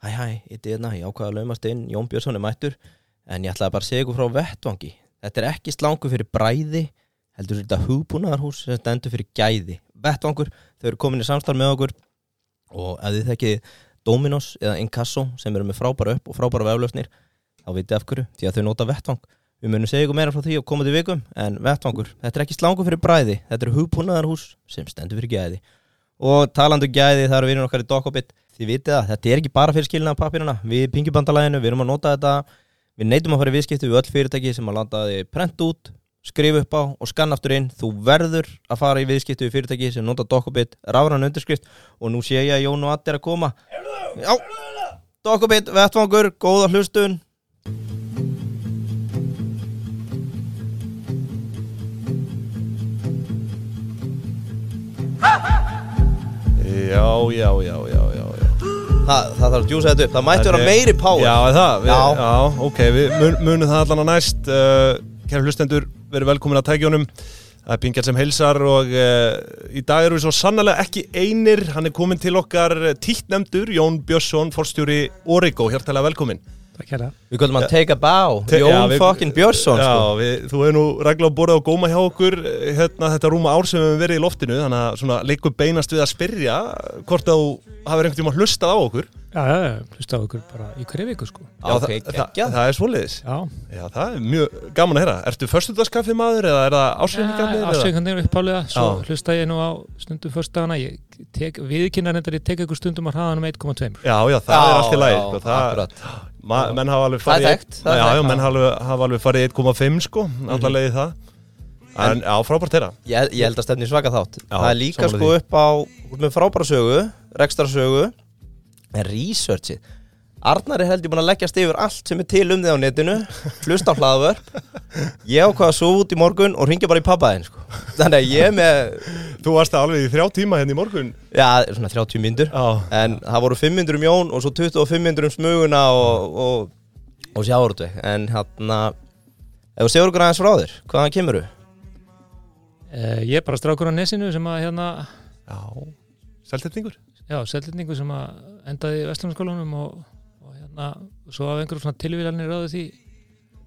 hæ hæ, ég hérna, ég ákvaða að laumast inn Jón Björnsson er mættur en ég ætlaði bara að segja ykkur frá vettvangi. Þetta er ekki slangu fyrir bræði heldur þetta hugbúnaðarhús sem stendur fyrir gæði. Vettvangur, þau eru komin í samstarf með okkur og ef þið þekkið Dominos eða Inkasso sem eru með frábæra upp og frábæra veflöfnir þá vitið af hverju, því að þau nota vettvang. Við munum segja ykkur meira frá því og koma til vikum en vettvangur, þetta er ekki slangu fyrir bræði þetta er hugbúnaðarhús sem stendur fyrir gæði. Og talandu um gæði það eru vinur okkar í Dokobit þið vitið að þetta er ekki bara fyrir skilina papirina við pingjubandalaginu, við erum að nota þetta. Við neytum að fara í viðskipti við öll fyrirtæki sem að landa þið prent út skrifa upp á og skanna aftur inn. Þú verður að fara í viðskipti við fyrirtæki sem nota Dokobit, rafran undirskrift. Og nú sé ég að Jón og Atti er að koma. Já, Dokobit, vettvangur, góða hlustun. Já, já, já, já, já, já. Þa, Það þarf að djúsa þetta upp, það mætti vera Það er- meiri power Já, það, við, Já. já. ok, við mun, munum það allan að næst uh, Kæra hlustendur, verið velkomin að tækjónum Það er Pingjar sem heilsar og uh, í dag erum við svo sannlega ekki einir Hann er komin til okkar títtnemdur, Jón Björnsson, forstjóri Origo, hjartalega velkomin Við gotum að take a bow Te- Jón við- fucking Björnsson Já, sko. við, þú hefur nú regla á borða og góma hjá okkur eh, hérna, þetta rúma ár sem við höfum verið í loftinu þannig að svona leikur beinast við að spyrja hvort að þú hafur einhvern tíma hlustað á okkur. Já, já, já, hlusta á ykkur bara í hverju viku sko. Já, ok, það, það, geggjað. það er svoliðis Já, Já, það er mjög gaman að heyra. Ertu förstudagskaffi maður eða er það ásveikningarnir? afsveikandi uppálega Svo Já. hlusta ég nú á stundum förstagana Ég tek, viðkynna reyndar, ég tek ykkur stundum að hraðanum 1,2 Já, já, það Já, er allt í lagi ma, Menn hafa alveg farið farið 1,5 sko Allar leiði það. En já, frábært þeirra. Ég, ég held að stefni svaka þátt. Já, Það er líka sko því. upp á frábæra sögu, rekstrarsögu en researchið Arnar er held ég búin að leggjast yfir allt sem er til um þig á netinu hlusta á hlaðvörp. Ég ákvaða að svo út í morgun og ringja bara í pappaðinn sko. þannig að ég er með Þú varst alveg í þrjá tíma hérna í morgun? Já, svona 30 myndur Já, en það voru 5 myndur um Jón og svo 25 myndur um smuguna og, og, og sjáurðu en hérna ef þú segur okkur aðeins frá þér, hvaðan kemur þú? uh, Ég er bara strákur á nesinu sem að hérna já. Seltetningur Já, sellitningu sem að endaði í Vestlunarskólanum og, og hérna Svo af einhverjum svona tilvílanir ráði því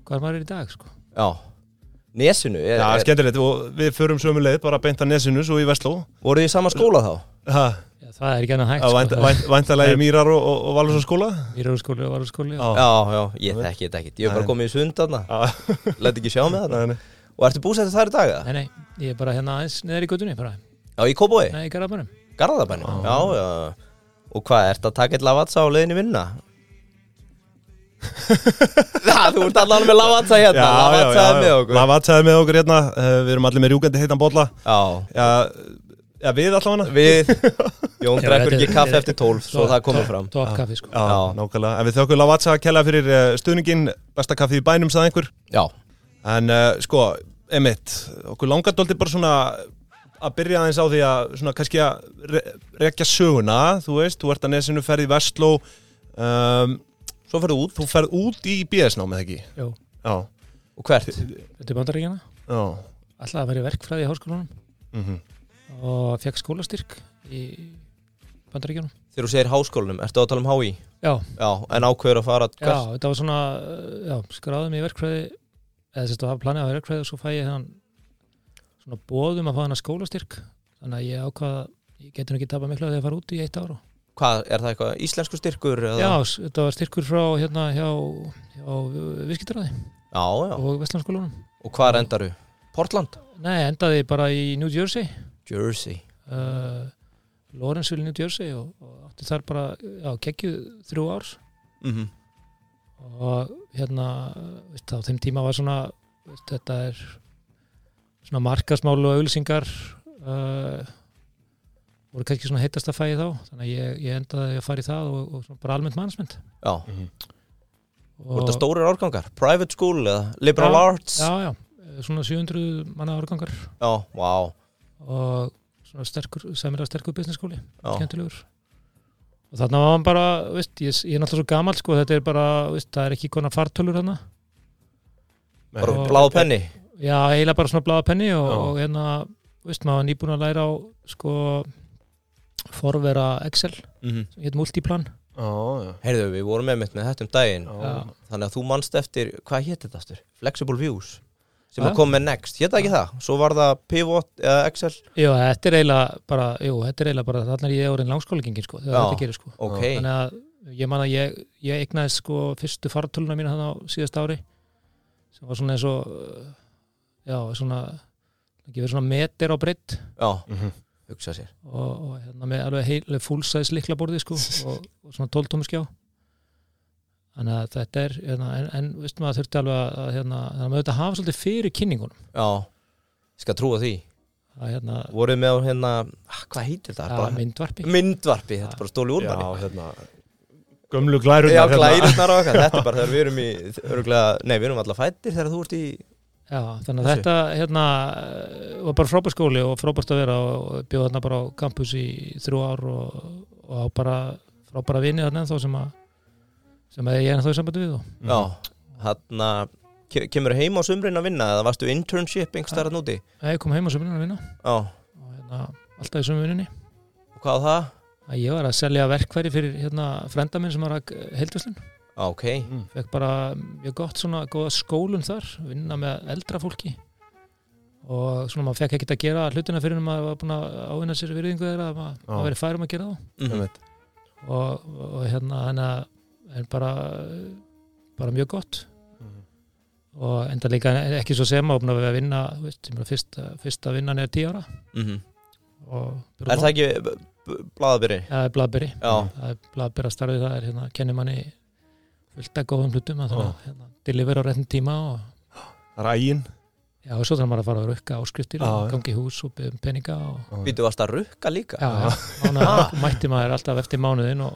Hvað maður er í dag sko Já, Nesinu er, Já, er, skemmtilegt og við förum sömu leið bara beint að nesinu svo í Vestló Voruð þið í sama skóla þá? Ha, Já, það er ekki annað hægt að sko vænt, vænt, Væntalegi Mýrar og, og, og Valursaskóla Mýrarskóli og Vararskóli Já. Já, já, ég þekki þetta ekkit Ég hef bara komið í sund þarna Já, Læt ekki sjá með nei. Og ertu búsættið þar í dag? eða? Nei, nei, ég er bara hérna aðeins neðar í göttunni bara Já, í Kóbói? Nei, í Garðabænum Garðabænum? Já, já Og hvað, ertu að taka eitt lavatsa á leiðinni vinna? Það, þú ert allan með lavatsa hérna. Lavatsa er með okkur. Lavatsaði með okkur hérna. Uh, Við erum allir með rjúkandi heitan bolla. Já, Já, já við allavega. Við. Jón drekkur ekki kaffi eftir tólf Svo það komið fram. Top kaffi sko. Já, Já. nákvæmlega. En við þökkum Lavatsa að kella fyrir uh, stuðningin Besta kaffi í bænum, sagði einhver. Já, En uh, sko, emitt Okkur langar dóldi bara svona að byrja aðeins á því að svona kannski að re rekja söguna, þú veist, þú ert að nesinu ferð í Vestló um, svo ferðu út þú ferð út í BS-námið ekki? Jú, Já, Og hvert? þetta er bandaríkjana já, Alltaf að vera verkfræði í háskólanum. Mhm. Og fekk skólastyrk í bandaríkjanum Þegar þú segir háskólanum, ertu að tala um HÍ? Já, Já, en ákveður að fara já, hvert? þetta var svona já, skráðum í verkfræði eða þess að hafa planið á verkfræði og svo fæ ég hennan svona bóðum að fá hennan skólastyrk. Þannig að ég ákvaða ég getur ekki tapað miklu að því að fara út í eitt ára Hvað, er það eitthvað íslensku styrkur? Eða? Já, þetta var styrkur frá hérna hjá, hjá viðskiptaræði og Vestlandskólanum Og hvað endaru? Portland? Nei, endaði bara í New Jersey Jersey uh, Lawrenceville, New Jersey og, og átti þar bara, já, kekkju þrjú árs mm og hérna veist, á þeim tíma var svona veist, þetta er svona markasmál og auðlýsingar uh, voru kannski svona heitast að fæði þá þannig að ég, ég endaði að fara í það og, og bara almennt mannsmynd Já, Mhm. og þetta stórir árgangar? Private school eða liberal Já, arts? já, já, svona 700 manna árgangar. Já, wow og svona sterkur, sæmilega sterkur business skóli, Já. skemmtilegur. Og þarna var hann bara, veist, ég, ég er náttúrulega svo gamall sko, þetta er bara, veist, það er ekki konar fartölur þarna. Bara bláð penni? Já, eiginlega bara svona blaða penni og, og hérna, veist, maður var nýbúin að læra á sko forvera Excel mm sem heit Multiplan Já, já. Heyrðu, við vorum með mitt með þetta um daginn Já. Já. Þannig að þú manst eftir, hvað hétt þetta aftur? Flexible Views sem að kom með Next, hétt það ekki það? Svo var það Pivot eða Excel Jú, þetta er eiginlega bara, jú, þetta er eiginlega bara þannig að ég er orðin langskólingin sko, þegar þetta gerir sko. Ok, Þannig að ég man að ég, ég eignaði sko fyrstu fartöluna mína þannig á síðast ári sem var svona eins og uh, já, svona ekki verið svona meter á breytt já, Mhm. Hugsa sér. Og, og hérna með alveg heil fullsæðis liklaborði sko og, og svona 12 tómu skjá þannig að þetta er hérna, en, en veist maður þurfti alveg að, að hérna, þannig að maður þetta hafa svolítið fyrir kynningunum. Já, ég skal trúa því. Að hérna, Voruð með hérna, ah, hvað heitir það? að myndvarpi. Myndvarpi, þetta er bara stóli úr Já, hérna Gömlu glærurnar Já, hérna. glærurnar og eitthvað, þetta er bara þegar við erum í öruglega, Nei, við erum alltaf fættir þegar þú ert í Já, þannig að Þessu. þetta hérna, var bara frábær skóli og frábært að vera og bjóð þarna bara á campus í þrjú ár og, og á bara frábæra vini þarna ennþá sem að sem að ég er ennþá í sambandi við og Já, hann kemur heim á sumrin að vinna eða varstu internship einhver starf núti? ég kom heim á sömurinn að vinna. Já, og hérna, alltaf í sömu vininni og hvað það? að ég var að selja verkværi fyrir hérna frenda minn sem var að heldvöslun Já, ok, Mm. fekk bara mjög gott svona góða skólun þar vinna með eldra fólki. Og svona maður fekk ekkert að gera hlutina fyrir en maður var búin að ávinna sér virðingu þeirra að maður, maður verið færum að gera þá. Mhm, Einmitt. og, og hérna þannig að er bara bara mjög gott. Mhm. og enda líka ekki svo sem að við að vinna veist, ég meina, fyrsta, fyrsta vinnan er 10 ára. Mhm. Og Er það ekki blaðabyrri? það er blaðbyrri Já, það er blaðbyrra starfið það er hérna kennir manni fullt að góðum hlutum að það hérna, deliver á réttin tíma og Það er ægin já og svo þarf maður að fara að rukka áskriftir Já, og gangi í hús og byggja um peninga og býtu varst að rukka líka? já, já, mánuð, mætti maður alltaf eftir mánuðin og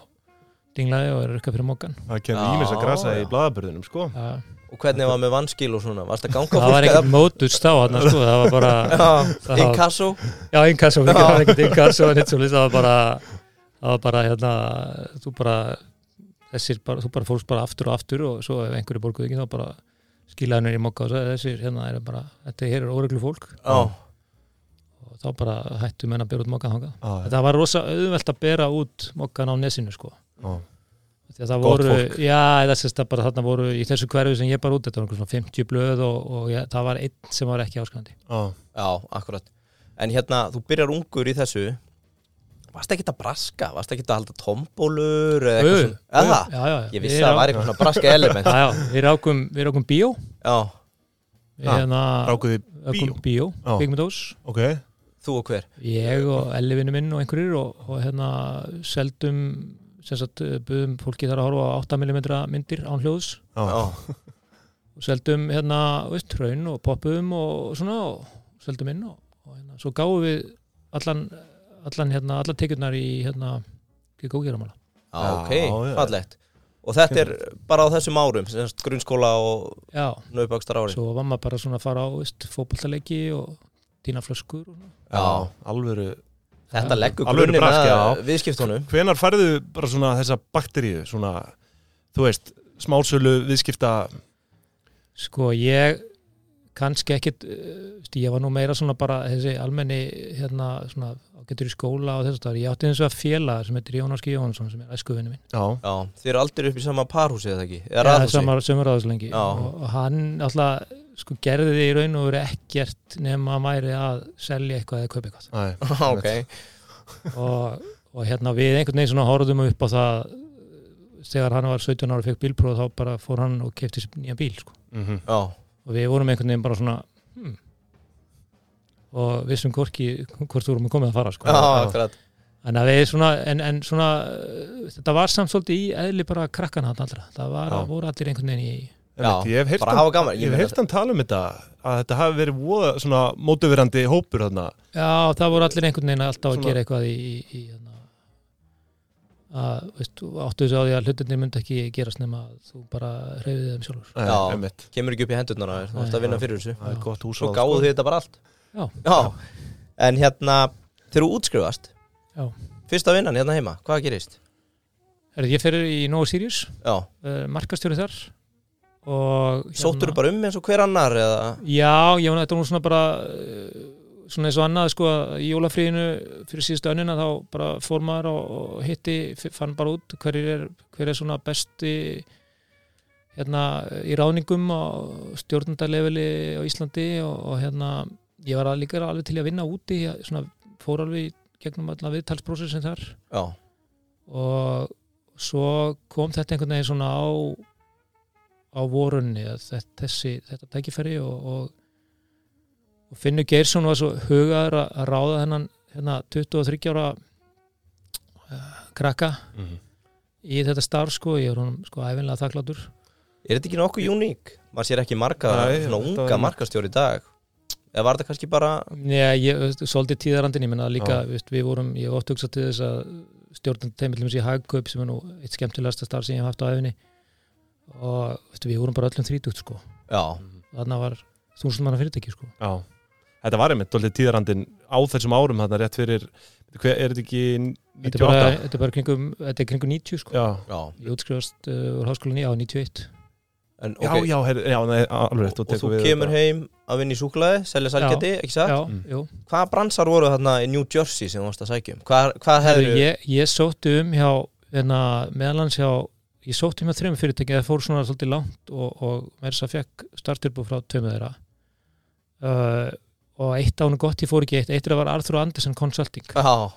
dinglaði og er rukka fyrir mókan Það kemur ímis að grasa já. í blaðabörðunum sko. Já, Og hvernig var með vannskil og svona? Varst að ganga það var ekkert mótust á hann sko, það var bara Já, það- inkasso? Já, inkasso, það var ekkert inkasso en eitt svo það var bara það var bara hérna þú bara, þessir bara, þú bara fórst bara aftur og aftur og svo ef einhverju borguð ekki þá bara skilaði henni í mokka og sagði þessir hérna er bara, þetta hér er óreglu fólk Já, og þá bara hættu menn að bera út mokkan þangað. Já, Þetta var rosa auðvelt að bera út mokkan á nesinu sko. að það voru, já, það sést að bara þarna voru í þessu hverfi sem ég bara út, þetta var svona 50 blöð og, og ég, það var einn sem var ekki áskrandi. Já. já, akkurat En hérna, þú byrjar ungur í þessu Varst ekki að braska? Varst ekki að halda tombólur eða eitthvað svona? Eða það? Já, já, já. Ég vissi að það væri eitthvað svona braska element Já, já, við rákum, við rákum bíó Já, hérna Rákuði rákum bíó? bíó, Já. kvikmyndós Ok þú og hver? Ég og Ellivinu minn og einhverjir og, og hérna seldum sem sagt buðum fólki þar að horfa á 8mm myndir án hljóðs Já. Já, og seldum hérna, veist, hraun og poppuðum og svona og seldum inn og, og hérna, svo gáum við allan, allan hérna, allan tekjurnar í hérna, Já, ok, fallegt. Og þetta er bara á þessum árum grunnskóla og Já, nauðbakstar árin svo var maður bara svona að fara á, veist, fótballtaleiki og týna flöskur og svona. Já, alvöru Þetta leggur Alveg brask, að viðskiptunum. Hvenar færðu bara svona þessa bakteríu svona, þú veist, smálsölu viðskipta Sko ég kannski ekkit uh, veist, ég var nú meira svona bara þessi almenni hérna svona getur í skóla og þess að ég átti eins og að félag sem heitir Jón Áski Jónsson sem er æskuvinni minn Já, Já, þið eru aldrei upp í sama parhúsi eða ekki? Eða ja, raðhúsi? samar, sömur aðeins Já. og, og hann alltaf sko gerði því í raun og veru ekkert nema að væri að selja eitthvað eða kaupa eitthvað Æ, ok, og, og hérna við einhvern veginn svona horfðum upp á það þegar hann var 17 ára og fekk bílpróf þá bara fór hann og kefti sér nýja bíl sko. mhm. já, og við vorum einhvern veginn bara svona hmm. og vissum hvorki hvort þú vorum komið að fara sko. já, akkurat. En, að við svona, en, en svona þetta var samt svolítið í eðli bara krakkana þarna allra, það var, voru allir einhvern veginn í Já, Ég hef heyrt bara hann- hann tala um þetta að þetta hafi verið voða svona mótuverandi hópur þarna. Já, það voru allir einhvern veginn alltaf að Svona- gera eitthvað í, í, í að, veist, áttu þessu á því að hlutinni myndi ekki gerast nema að þú bara hreyfið þeim sjálfur Já. einmitt. kemur ekki upp í hendurnar á þér, þú ert að vinna fyrir þessu Það er gott hús Svo gáðu þið þetta bara allt Já. Já, en hérna þegar þú útskrifast Já. Fyrsta vinnan hérna heima, hvað gerist? Herri, ég fyrir í Nóa Sirius Já, uh, markastjóri þar og sóttur bara um eins og hver annar eða Já, ég var þetta var nú svona bara uh, svona eins og annað sko að í jólafríðinu fyrir síðustu önnina þá bara fór maður og, og hitti, fann bara út hver er, hver er svona besti hérna í ráðningum á stjórnundaleveli á Íslandi og, og hérna ég var líka alveg til að vinna úti svona fór alveg gegnum alla viðtalsprósessin þar. Já, og svo kom þetta einhvern veginn svona á á vorunni að þessi, þetta tækifæri og, og, og Finnur Geirsson var svo hugaður að ráða hennan hérna, 23 ára uh, krakka Mhm. í þetta starf sko, ég er honum sko æfinlega þakklátur er þetta ekki nokkuð uník? Man sér ekki marga, Nei, svona unga var- markastjóri í dag? Eða var þetta kannski bara Já, ég, svolítið tíðarandin, ég menna líka, veist, við vorum, ég hef oft hugsað til þess að stjórnandi teimillum í Hagkaup sem er nú eitt skemmtilegasta starf sem ég hef haft á æfinni og veist, við vorum bara öllum þrítugt sko, Já, þarna var þúsund manna fyrirtæki sko. Já, þetta var einmitt doldið tíðarandin á þessum árum þarna rétt fyrir, hver, er þetta ekki Þetta er bara, 98? þetta er bara kringum, þetta er kringum 90 sko. Já, já Ég útskrifast uh, úr háskólinni á 91. En, já, ok, já, her, já nei, alveg rétt Og þú kemur heim að vinna í súklaði, selja sælgæti, ekki satt? Já, Mm. jú. Hvaða bransar voru þarna í New Jersey sem þú varst að sækja um? Hvað, hvað hefur ég, ég sótti um hjá, hérna, meðalans hjá, ég sótti um hjá þrejum fyrirtæki, það fór svona svolítið langt og, og með þess að fekk starturbú frá tömu þeirra. Uh, og eitt ánu gott, ég fór ekki eitt, eitt er að var Arthur Andersen Consulting, Já,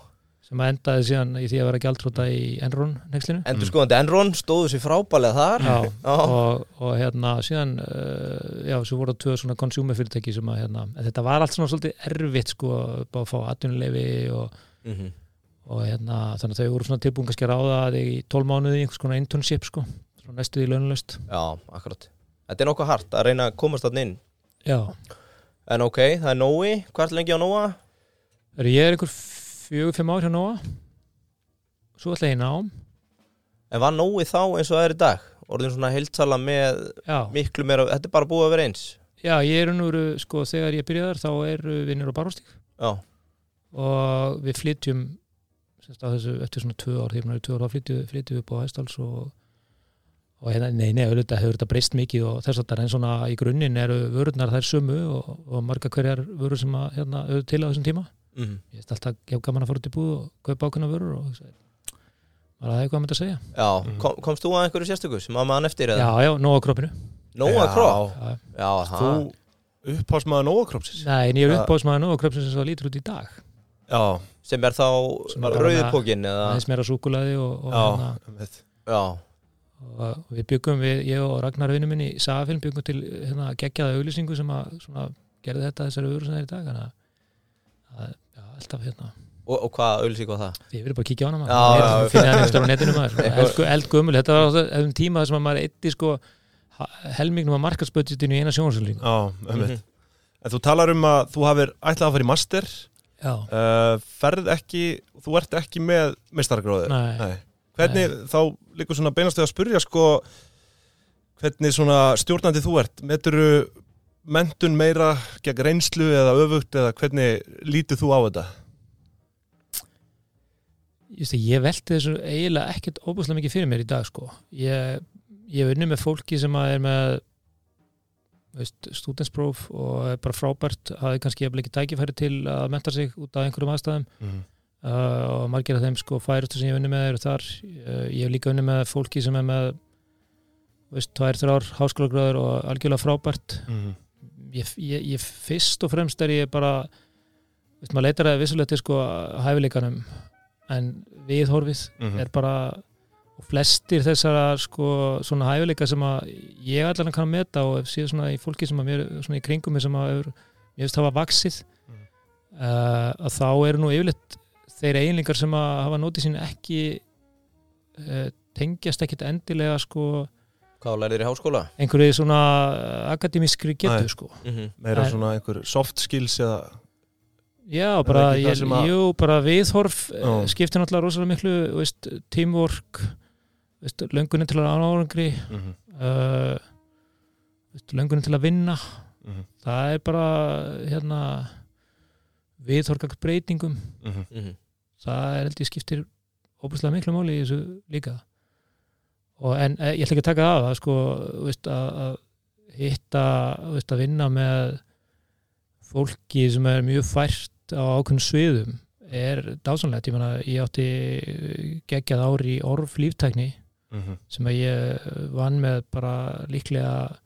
sem að endaði síðan í því að vera gjaldróta í Enron nexlinu. endur skoðandi Enron stóðu sér frábælega þar. Já, og, og hérna síðan uh, já, svo voru það tvö svona consumer fyrirtæki sem að hérna, en þetta var allt svona svolítið erfitt sko, að fá atvinnuleifi og, Mhm. og hérna, þannig að þau voru svona tilbúin kannski að ráða þig í 12 mánuði í einhvers konar internship sko, svona næstuð í launulöst já, akkurat. Þetta er nokkuð hart að reyna að komast þarna inn. Já, En ok, það er Nói, hvað er lengi á Nóa? Ég er einhver fjögur, fimm ár hjá Nóa. Svo ætla ég í nám. En var Nói þá eins og það er í dag? Orðin svona heildsala með Já, miklu meira, þetta er bara búið að vera eins. Já ég er nú, sko, þegar ég byrjaðar þá eru vinnir á Baróstík Já, og við flytjum semst, á þessu, eftir svona tvö ár, við flytjum, flytjum við upp á Hæstals og, og hérna, nei, nei, auðvitað hefur þetta breyst mikið og þess að það en svona í grunninn eru vörurnar þær sömu og, og marga hverjar vörur sem að, hérna, auðvitað til á þessum tíma mhm ég veist alltaf, ég hef gaman að fara út í búð og kaupa ákveðna vörur og var það eitthvað að mynda að segja Já, Mhm. kom, komst þú að einhverju sérstöku sem að maður eftir eða? já, já, nóg á kroppinu Já. Kropp? já. Já, Þú það upphásmaður Nóakrópsis nei, en ég er Það- uppáðsmaður nóg á kroppinu sem það lítur út í dag Já, sem er þá er rauðipókin eða aðeins meira súkulaði og, og, já, hérna. Já, og við byggum, við, ég og Ragnar vinnu minn í Sagafilm byggum til hérna, geggjaða auglýsingu sem að svona, gerði þetta þessari vöru sem það er í dag þannig að- já, alltaf hérna. Og, og hvað auðlýsing var það? ég verið bara að kíkja á hana maður. Ég finna hann einhverstað á netinu maður. Eitthvað- Eldgu- eldgömmul, þetta var á þessum tíma þar sem að maður eitti sko helmingnum að markarsbudgetinu í eina Já, einmitt. Mhm. En þú talar um að þú hafir ætlað að fara í master. Já, uh, Ferð ekki, þú ert ekki með meistaragróður? Nei, Hvernig, þá líkur svona beinastu að spurja sko Hvernig svona stjórnandi þú ert Meturu mentun meira gegn reynslu eða öfugt eða hvernig lítið þú á þetta? veist, ég velti þessu eiginlega ekkert óbúslega mikið fyrir mér í dag sko ég, ég hef unnið með fólki sem er með veist, studentspróf og er bara frábært hafi kannski ekki tækifæri til að menta sig út af einhverjum aðstæðum Mm. Uh, og margir af þeim sko færustu sem ég hef unnið með eru þar uh, ég hef líka unnið með fólki sem er með veist, tvær, þrjár háskólagráður og algjörlega frábært Mm. ég, ég, ég fyrst og fremst er ég bara veist, maður leitar að vissulega til sko hæfileikanum en viðhorfið Mm. er bara flestir þessara sko svona hæfileika sem að ég allan kann að meta og séð svona í fólki sem að mér svona í kringum sem að hefur, ég veist hafa vaksið Mhm. uh, að þá eru nú yfirleitt þeir eiginlingar sem að hafa nótið sín ekki uh, tengjast ekkit endilega sko Hvað lærið þér í háskóla? einhverju svona akademískri getu Nei. sko Mm Meira En- svona einhver soft skills eða Já, bara, ég, sem að- jú, bara viðhorf uh, skiptir náttúrulega rosalega miklu veist, teamwork veist, löngunin til að ná árangri mm uh, veist, löngunin til að vinna -hmm. það er bara hérna viðhorgagt breytingum Mm -hmm. Það er held ég skiptir óbúslega miklu máli í þessu líka og en eh, ég ætla ekki að taka það það sko, veist, að, að hitta veist, að vinna með fólki sem er mjög fært á ákveðnum sviðum er dásanlegt, ég meina ég átti geggjað ári í orf líftækni mm -hmm. sem að ég vann með bara líklega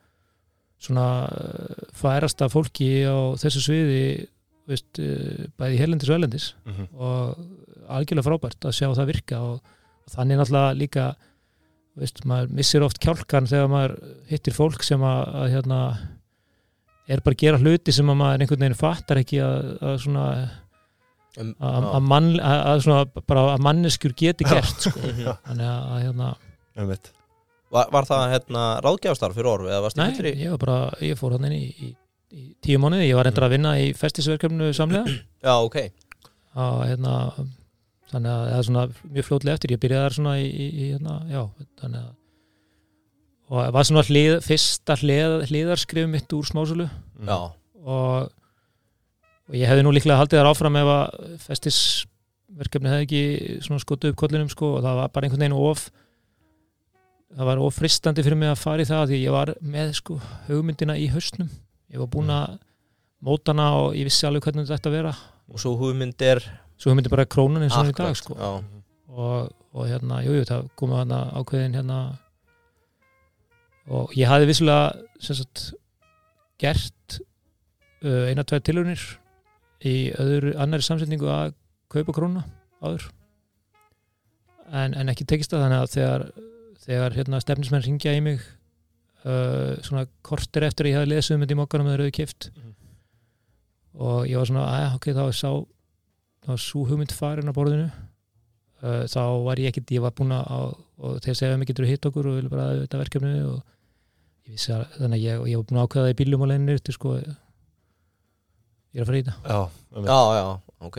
svona eh, færasta fólki á þessu sviði veist, eh, bæði helendis og elendis Mm -hmm. og algjörlega frábært að sjá það virka og, og þannig náttúrulega líka veist, maður missir oft kjálkan þegar maður hittir fólk sem að, að hérna er bara að gera hluti sem að maður einhvern veginn fattar ekki að, að svona að, mann, að, að svona bara að manneskjur geti gert sko. Þannig að, að hérna var, var það hérna ráðgjafstarf fyrir orð eða varst nei, ég var bara, ég fór hann inn í, í, í tíu mánuði, ég var endur að vinna í festisverkefnu samlega. Já, ok, að hérna þannig að það er svona mjög fljótlega eftir. Ég byrjaði þar svona í, í, hérna, já, þannig að og það var svona hlið, fyrsta hlið, hliðarskrif mitt úr smásölu. Mm. já. Og, og ég hefði nú líklega haldið þar áfram ef að festisverkefni hefði ekki svona skotu upp kollinum sko og það var bara einhvern veginn of það var of fristandi fyrir mig að fara í það því ég var með sko hugmyndina í haustnum ég var búin að móta hana og ég vissi alveg hvernig þetta ætti að vera. Og svo hugmynd er svo hugmyndi bara krónan eins og er í dag sko. og, og hérna, jú, jú, það komið hana ákveðin hérna. Og ég hafði vissulega sagt gert uh, eina, tvær tilhörnir í öðru, annari samsetningu að kaupa krónuna áður. En, en ekki tekist það þannig að þegar, þegar hérna, stefnismenn ringja í mig uh, svona kortir eftir að ég hafði lesið um þetta í mokkanum þau hefði kift Mhm. og ég var svona, að ok, þá er sá þá var svo hugmynd farin á borðinu. Uh, þá var ég ekkit, ég var búin að og þeir segja mig getur hitt okkur og vilja bara þetta verkefni og ég vissi að þannig að ég, ég var búin að ákveða það í bílum og leiðinu til sko ég er að fara í þetta. Já, einmitt. já, já, ok.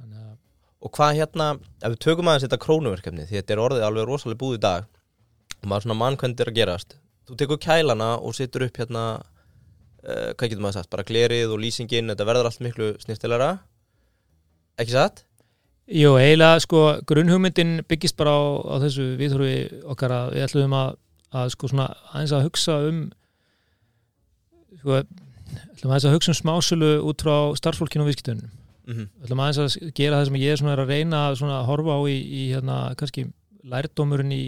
Þannig að og hvað hérna, ef við tökum aðeins þetta krónuverkefni því þetta er orðið alveg rosalega búið í dag og maður svona mann hvernig þetta er að gerast þú tekur kælana og setur upp hérna uh, hvað getur maður sagt, bara glerið og lýsingin, þetta verður allt miklu snirtilega ekki satt? Jú, eiginlega sko grunnhugmyndin byggist bara á, á þessu viðhorfi okkar að við ætlum að, að sko svona aðeins að hugsa um sko ætlum aðeins að hugsa um smásölu út frá starfsfólkinu og viðskiptunum Mm við ætlum aðeins að gera það sem ég svona er að reyna að horfa á í, í hérna kannski lærdómurinn í,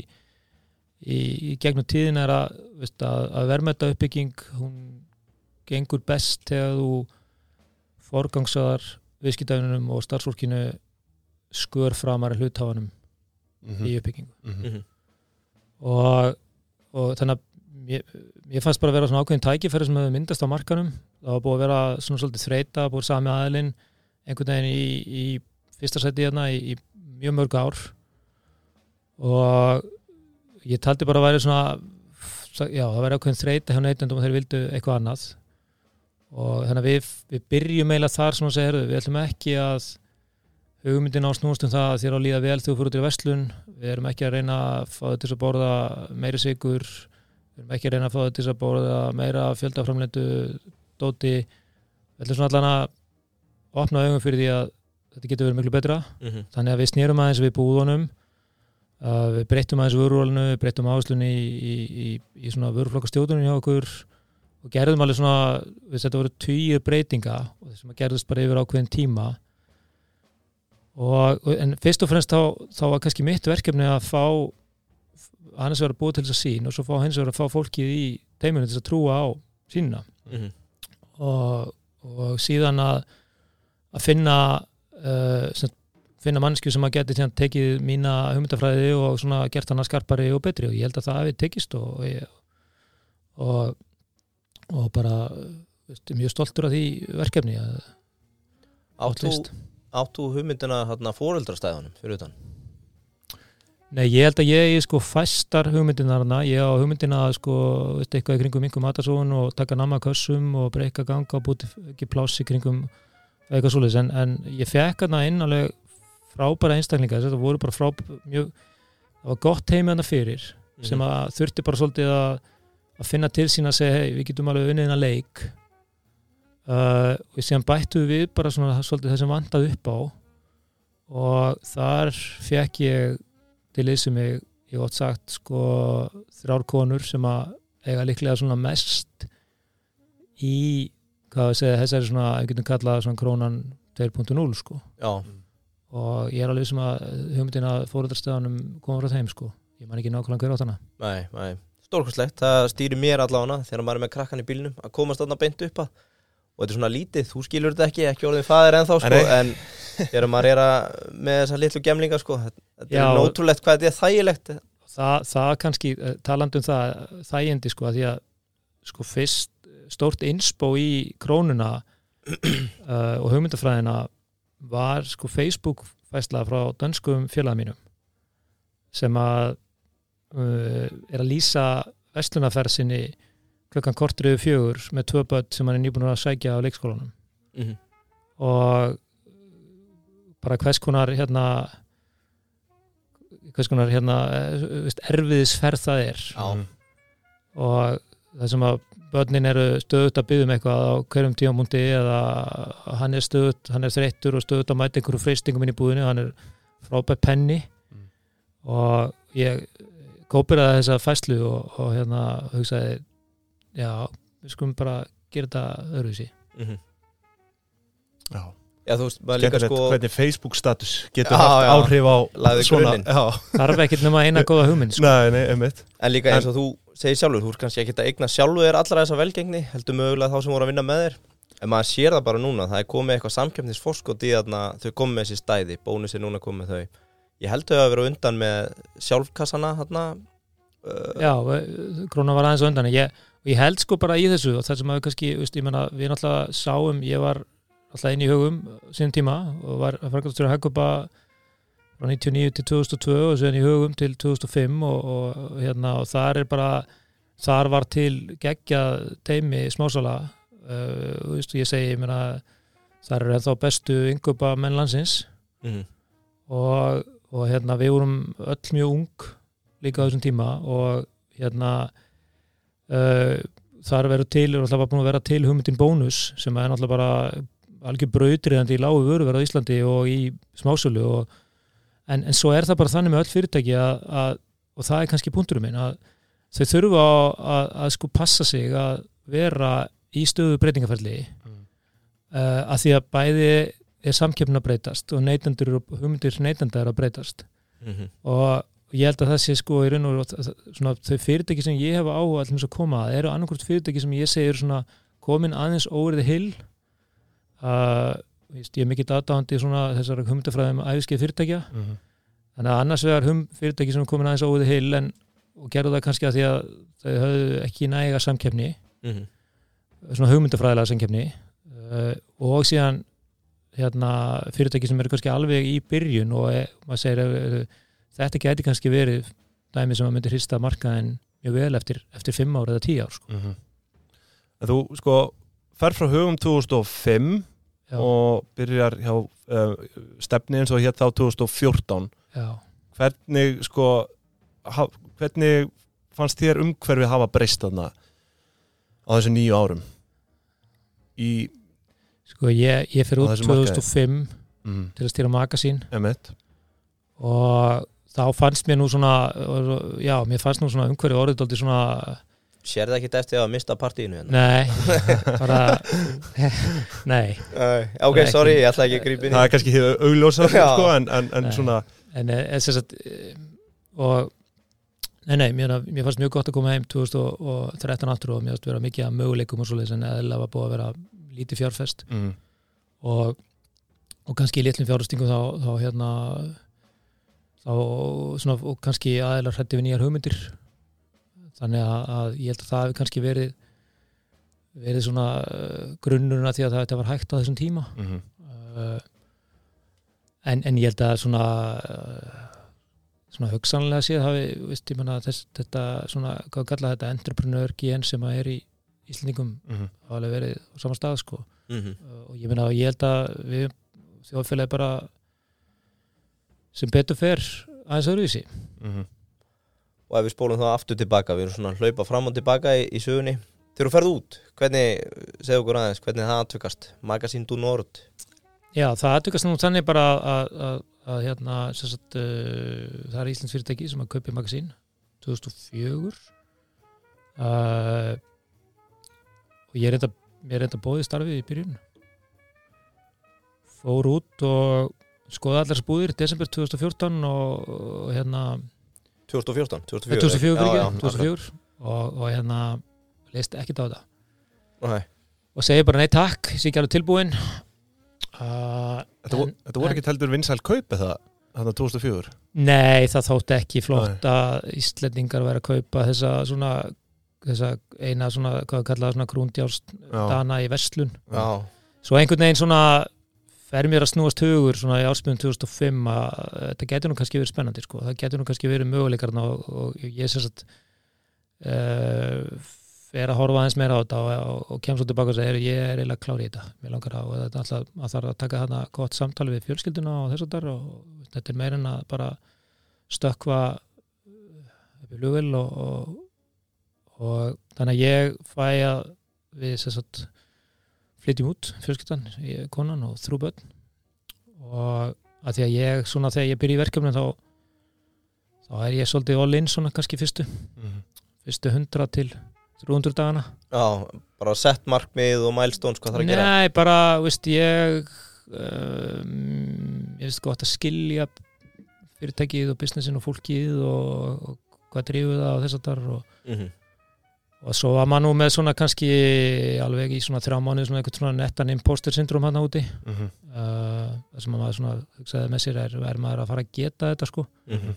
í, í gegnum tíðin er að, veist, að, að verðmæta uppbygging hún gengur best þegar þú forgangsaðar viðskiptaunum og starfsfólkinu skör framar hluthafanum Mhm. í uppbyggingu Mhm. -hmm. og, og þannig að mér, mér fannst bara að vera svona ákveðin tækifæri sem hefur myndast á markanum það var búið að vera svona svolítið þreita búið sami aðilinn einhvern veginn í, í fyrsta seti hérna í, í mjög mörg ár og ég taldi bara að væri svona já, það væri ákveðin þreita hjá neytendum og þeir vildu eitthvað annað. Og þannig að við, við byrjum eiginlega þar sem að segja, við ætlum ekki að hugmyndin á snúst um það að þér á líða vel þú fyrir út í verslun. Við erum ekki að reyna að fá þetta til að borða meiri sigur við erum ekki að reyna að fá þetta til að borða meira fjöldaframlendu dóti. Við ætlum svona allan að opna augum fyrir því að þetta getur verið miklu betra. Mm þannig að við snýrum aðeins við búðunum uh, við breyttum aðeins vörurólinu við breyttum áherslunni í, í, í, í svona vöruflokkastjóðunum hjá okkur og gerðum alveg svona við þetta voru tugir breytinga og þessum að gerðist bara yfir ákveðin tíma og, en fyrst og fremst þá, þá var kannski mitt verkefni að fá annars vera búið til þess að sín og svo fá hins vegar að fá fólkið í teiminu til þess að trúa á sínuna -hmm. og, og síðan að að finna uh, finna mannsku sem að geti tekið mína hugmyndafræði og gert hana skarpari og betri og ég held að það hefði tekist og ég, og, og bara veist, mjög stoltur af því verkefni áttu, áttu hugmyndina hérna fóreldrastæðunum fyrir utan? Nei, ég held að ég sko fæstar hugmyndinar hana, ég á hugmyndina sko, veist, eitthvað í kringum minkum matasóun og taka nammakössum og breyka ganga og búti ekki pláss í kringum eitthvað svoleiðis, en, en ég fekk hana inn alveg frábæra einstaklinga þetta voru bara frá mjög það var gott heimi hana fyrir sem að þurfti bara svolítið að, að finna til sín að segja, hei, við getum alveg unnið hana leik. Uh, og síðan bættu við bara svona svolítið það sem vandaði upp á og þar fekk ég til þessu mig, ég ótt sagt sko þrjár konur sem að eiga líklega svona mest í hvað við segja, þessari svona, við getum kallað svona krónan 2.0 sko. Já, og ég er alveg sem að hugmyndin að fóröldarstöðanum koma frá þeim sko. Ég man ekki nákvæmlega hver átt hana. Nei, nei. Stórkostlegt, það stýrir mér allavega þegar maður er með krakkan í bílnum að komast þarna beint upp að. Og þetta er svona lítið, þú skilur þetta ekki, ekki orðin fæðir ennþá sko, Nei. en þegar maður er að með þessa litlu gemlinga sko, þetta Já. er nótrúlegt hvað þetta er þægilegt. Það, það kannski, eh, talandi um það þægindi sko, að því að sko fyrst stórt inspo í krónuna uh, og hugmyndafræðina var sko Facebook fæsla frá dönskum félagum mínum sem að uh, er að lýsa vestlunarferð sinni klukkan kortur yfir fjögur með tvö börn sem hann er nýbúin að sækja á leikskólanum. Mm -hmm. og bara hvers konar hérna hvers konar hérna eh, erfiðisferð það er. Já, og það sem að börnin eru stöðut að byggja um eitthvað á hverjum tíamúndi eða hann er stöðut, hann er þreyttur og stöðut að mæta einhverju freystingum inn í búðinu, hann er frábært penni. Mm. og ég kópiraði þessa fæslu og, og hérna hugsaði já, við skulum bara gera þetta öðruvísi. Mm Já, Já, þú veist, maður líka skemmtilegt sko hvernig Facebook status getur Já, haft já. áhrif á. Já, þarf ekkert nema eina góða hugmynd sko. nei, nei, einmitt En líka eins og þú segir sjálfur, þú er kannski ekki að eigna sjálfur þér allra þessa velgengni, heldur mögulega þá sem voru að vinna með þér. En maður sér það bara núna, það er komið eitthvað samkeppnisforskot í þarna, þau komið með þessi stæði, bónus er núna komið með þau. Ég held þau að vera undan með sjálfkassana þarna. Uh, já, krónan var aðeins undan ég, og ég held sko bara í þessu og það sem að við kannski, veist, ég menna, við náttúrulega sáum, ég var alltaf inn í hugum síðan tíma og var frækast að hagkupa frá 99 til 2002 og síðan í hugum til 2005 og, og, hérna, og þar er bara þar var til geggja teimi smásala. Uh, og veist, ég segi, ég meina þar er ennþá bestu yngupa menn landsins. Mm og, og hérna við vorum öll mjög ung líka á þessum tíma og hérna uh, þar verður til, er alltaf búin að vera til hugmyndin bónus sem er náttúrulega bara algjör brautriðandi í lágu vöruverð á Íslandi og í smásölu og, en, en svo er það bara þannig með öll fyrirtæki að, að, og það er kannski punkturum minn að þau þurfa að, að, að sko passa sig að vera í stöðu breytingaferli Mm. uh, að því að bæði er samkeppnin að breytast og neytendur og hugmyndir neytenda er að breytast -hmm. og ég held að það sé sko í raun og svona, þau fyrirtæki sem ég hefa áhuga allir að koma að eru annarkvort fyrirtæki sem ég segir svona komin aðeins óverið hill víst, ég er dataðandi svona þessar hugmyndafræðum æfiskeið fyrirtækja Mhm. þannig að annars vegar hum fyrirtæki sem er komin aðeins óverið hill en, og gerðu það kannski að því að þau höfðu ekki næga samkeppni Mm svona hugmyndafræðilega samkeppni uh, og síðan hérna, fyrirtæki sem eru kannski alveg í byrjun og e, maður segir e, þetta gæti kannski verið dæmi sem að myndi hrista markaðin mjög vel eftir, eftir fimm ár eða tíu ár sko. Mhm. En þú sko fer frá hugum 2005 já, og byrjar hjá uh, stefni eins og hér þá 2014 já. hvernig sko ha, hvernig fannst þér umhverfið hafa breyst þarna á þessu nýju árum? Í sko ég, ég fyrir út þessum markaði. 2005 mm, til að stýra magasín. Og þá fannst mér nú svona já, mér fannst nú svona umhverfið orðið dálítið svona Sér það ekki eftir að mista partíinu hérna? nei, bara nei Uh, ok, Nei, ekki. sorry, ég ætla ekki að grípa inn það í er kannski hefur augljósa Já. sko, en, en, en svona en eh, en sem sagt eh, og nei, nei, mér, mér fannst mjög gott að koma heim 2013 aftur og mér fannst vera mikið að möguleikum og svoleiðis en eða var búið að vera lítið fjárfest mm, og, og kannski í litlum fjárfestingum þá, þá hérna þá svona og kannski aðeinar hrætti við nýjar hugmyndir þannig að, að ég held að það hefur kannski verið verið svona uh, grunnurinn að því að það, þetta var hægt á þessum tíma. Mm, uh, en, en ég held að svona uh, svona hugsanlega séð hafi veist, ég menna þess, þetta svona, hvað kalla þetta entrepreneur gen sem að er í Íslendingum mm, hafa alveg verið á sama stað sko. Mhm. uh, og ég meina ég held að við þjóðfélagi bara sem betur fer aðeins öðruvísi. Mm, Og ef við spólum það aftur tilbaka, við erum svona að hlaupa fram og tilbaka í, í sögunni. Þegar þú ferð út, hvernig, segðu okkur aðeins, hvernig það aðtökast Magasín du Nord? Já, það aðtökast nú þannig bara að, hérna, sagt, uh, það er Íslands fyrirtæki sem að kaupi magasín 2004 uh, og ég er þetta bóðið starfið í byrjun. Fór út og skoða allar spúðir desember 2014 og, og hérna 2014, 2004 2004, Já, já, 2004 og, og hérna leist ekkert á þetta. Nei. og segi bara nei takk, ég sé ekki alveg tilbúin uh, Þetta, þetta voru ekki heldur vinsæl kaup eða? Þannig 2004 Nei, það þótti ekki flott að Íslendingar væri að kaupa þessa svona þessa eina svona, hvað kallaða svona krúndjást Já. dana í verslun. Já, svo einhvern veginn svona fer mér að snúast hugur svona í áspilum 2005 að þetta getur nú kannski verið spennandi sko. það getur nú kannski verið möguleikarna og, og ég sem sagt uh, fer að horfa aðeins meira á þetta og, og, og kemst svo tilbaka og segir ég er eiginlega klár í þetta, mér langar á og þetta er alltaf, að þarf að taka þarna gott samtali við fjölskylduna og þess að þar og þetta er meira en að bara stökkva upp í flugvel og, og, þannig að ég fæ að við sem sagt flytjum út fjölskyldan, konan og þrjú börn og að því að ég, svona þegar ég byrja í verkefni þá, þá er ég svolítið all in svona kannski fyrstu, Mhm. fyrstu 100 til 300 dagana já, bara sett markmið og milestones hvað þarf að gera Nei, bara, veist, ég um, ég veist gott að skilja fyrirtækið og businessin og fólkið og, og hvað drifur það og þess að þar og, Mhm. Og svo var maður nú með svona kannski alveg í svona þrjá mánuði svona eitthvað svona nettan imposter syndrom hann úti Mhm. uh, það sem að maður svona hugsaði með sér er, er maður að fara að geta þetta sko Mhm.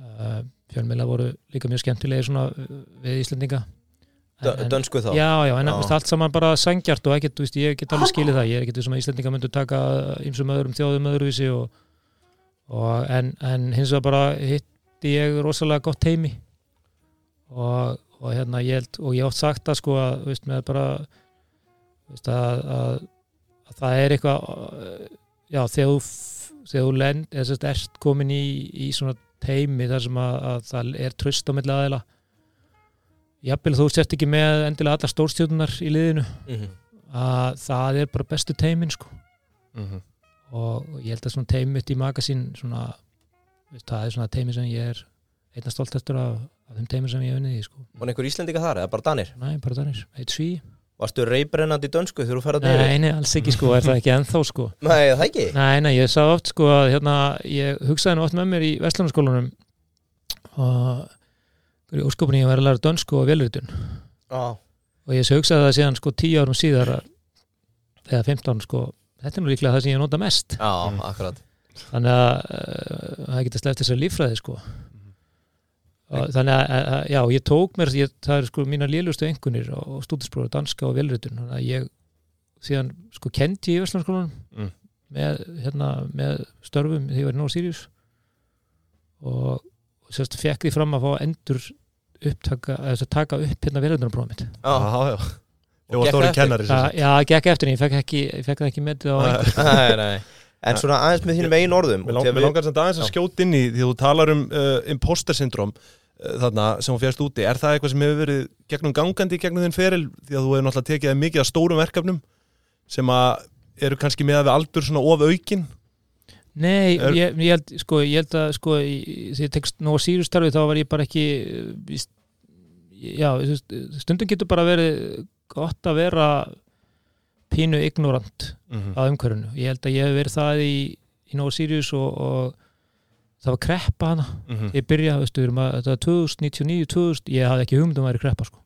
uh, fjölmiðla voru líka mjög skemmtilegir svona uh, við Íslendinga Dö- Dönsku þá Já, já, en Já. allt saman bara sangjart og ekkert, þú veist, ég get alveg skilið það ég er ekkert sem að Íslendinga myndu taka ýmsum öðrum þjóðum öðruvísi og, og en, en hins vegar bara hitti ég rosalega gott heimi og, og hérna ég held og ég oft sagt það sko að, veist, bara veist, að, að, að það er eitthvað uh, já, þegar þú þegar þú lend, eða sérst, komin í, í svona teimi þar sem að, að það er tröst á milli aðeila jafnvel þú sért ekki með endilega allar stórstjóðunar í liðinu Mhm. að það er bara bestu teimin sko. Mhm. og ég held að svona teimitt í magasín svona, veist, það er svona teimi sem ég er einna stolt eftir af, af þeim teimi sem ég hef unnið í sko. Var einhver Íslendinga þar eða bara Danir? Nei, bara þannig, eitt sví. Varstu reybrennandi í dönsku þegar þú ferði að Nei, nei, alls ekki sko, er það ekki ennþá sko? Nei, það ekki? Nei, nei, ég sá oft sko að hérna, ég hugsaði nú oft með mér í Vestlunarskólanum og í óskopunni ég var að læra dönsku og velritun Já, og ég hugsaði það síðan sko tíu árum síðar að- eða 15 sko þetta er nú líklega það sem ég nota mest. Já, Mm. akkurat. Þannig að uh, það geta sleppt þessar líffræði sko. og þannig að, að, að já, ég tók mér ég, það er sko mínar lélustu engunir og stúdinsprófur danska og velritun þannig að ég síðan sko kendi í Vestlandskólanum Mm. með, hérna, með störfum þegar ég var í Nóa Sirius. Og, og sérst fekk því fram að fá endur upptaka, að taka upp hérna velritunarprófum mitt. Já, Já, já. Ég Og stóri kennari sem Já, sagt. já, gekk eftir en ég fekk, ekki, ég fekk það ekki metið á einhver nei, nei En svona aðeins með þínum eigin orðum Mér langar samt aðeins að skjóta inn í því að þú talar um uh, imposter syndrom þarna sem hún fjast úti. Er það eitthvað sem hefur verið gegnum gangandi gegnum þinn feril því að þú hefur náttúrulega tekið þér mikið af stórum verkefnum sem að eru kannski með að við aldur svona of aukin? Nei, Er- ég, ég, held, sko, ég held að sko, í- þegar ég tekst nóg sírustarfi þá var ég bara ekki víst, já, stundum getur bara verið gott að vera pínu ignorant Mm á umhverfinu. Ég held að ég hef verið það í, í nóg sírus og, og það var kreppa hana -hmm. ég byrja, veistu, við erum að, þetta var 2099, 2000 ég hafði ekki hugmyndum að væri kreppa sko.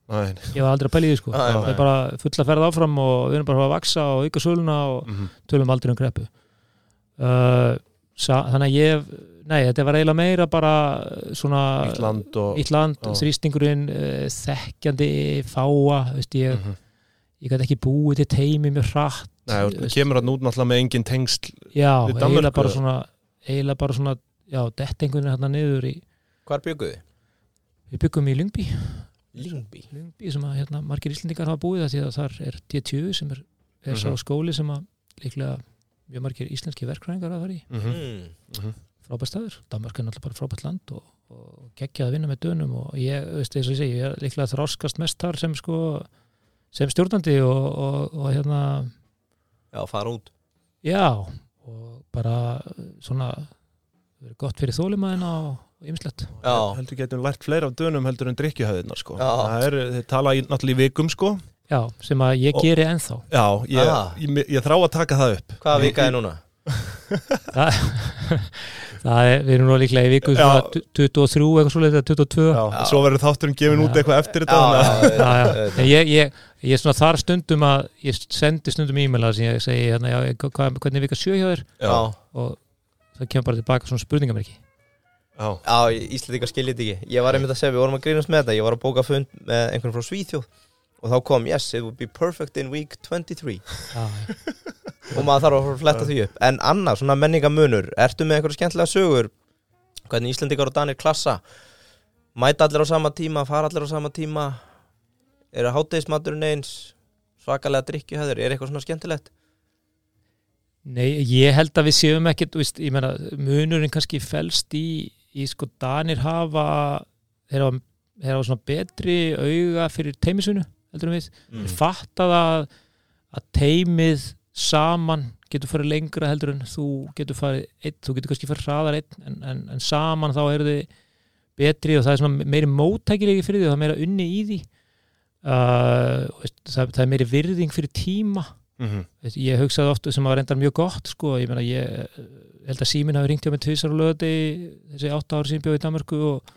Ég var aldrei að pæla í því sko. Það er bara fulla að ferða áfram og við erum bara að vaksa og auka söluna og mm -hmm. tölum aldrei um kreppu uh, þannig að ég nei, þetta var eiginlega meira bara svona Ítland og... Ítland, Já. þrýstingurinn uh, þekkjandi fáa veist, ég, Mhm. ég gæti ekki búið til teimi mjög hratt Nei, þú kemur hann út náttúrulega með engin tengsl. já, eiginlega bara svona eiginlega bara svona, já, dettingunni hérna niður í, Hvar bygguðu? við byggum í Lyngby Lingby Lyngby sem að hérna, margir Íslendingar hafa búið það því að þar er D20 sem er, er sá Mhm. skóli sem að líklega mjög margir íslenski verkræðingar að fara í Mm -hmm. mm. Mhm. frábært staður, Danmark er náttúrulega bara frábært land og, og geggjað að vinna með dönum og ég, veist, eins og ég segi, ég er líklega þráskast mest þar sem sko sem stjórnandi og, og, og hérna Já, fara út já, og bara svona verið gott fyrir þólimaðina og ymslegt Já, Heldur getum lært fleira af dönum heldur en drikkjuhæðina, sko. Er, þeir tala í, náttúrulega í vikum, sko. já, sem að ég Og- geri ennþá Já, ég, Ah. ég, ég, þrá að taka það upp Hvaða Ég- vika er núna? það, það er, við erum nú líklega í viku Já. svona 23 eitthvað svoleiðið eða 22 Já, Já. Svo verður þátturinn gefin út eitthvað eftir þetta að- ég, ég, ég er svona þar stundum að ég sendi stundum e-maila sem ég segi hérna, já, hvað, hvernig er vika sjö hjá þér Já, og það kemur bara tilbaka svona spurningamerki. Já, já Íslandingar skiljið þetta ekki. Ég var einmitt að segja, við vorum að grínast með þetta. Ég var að bóka fund með einhvern frá Svíþjóð. Og þá kom, yes, it would be perfect in week 23 já, Og maður þarf að fletta því upp. En annað, svona menningamunur Ertu með einhverja skemmtilega sögur? Hvernig Íslandingar og Danir klassa? Mæta allir á sama tíma, fara allir á sama tíma? Er að hátegismaturinn eins? Svakalega drikkjuhæður Er eitthvað svona skemmtilegt? Nei, ég held að við séum ekkert, ég meina, munurinn kannski felst í, í sko, Danir hafa, þeir hafa, þeir hafa svona betri auga fyrir teimisunu, heldur við. Mm. Þeir fatta það að teimið saman getur farið lengra heldur en þú getur farið einn, þú getur kannski farið hraðar einn, en, en, en saman þá eru þið betri og það er svona meiri móttækilegi fyrir því og það er meira unni í því. Uh, það, það er meiri virðing fyrir tíma mhm, Veist, ég hugsaði oft sem að reyndar mjög gott sko, ég meina ég held að síminn hafi ringt hjá mig tvisar og lögði þessi átta ári sem ég bjóði í Danmarku og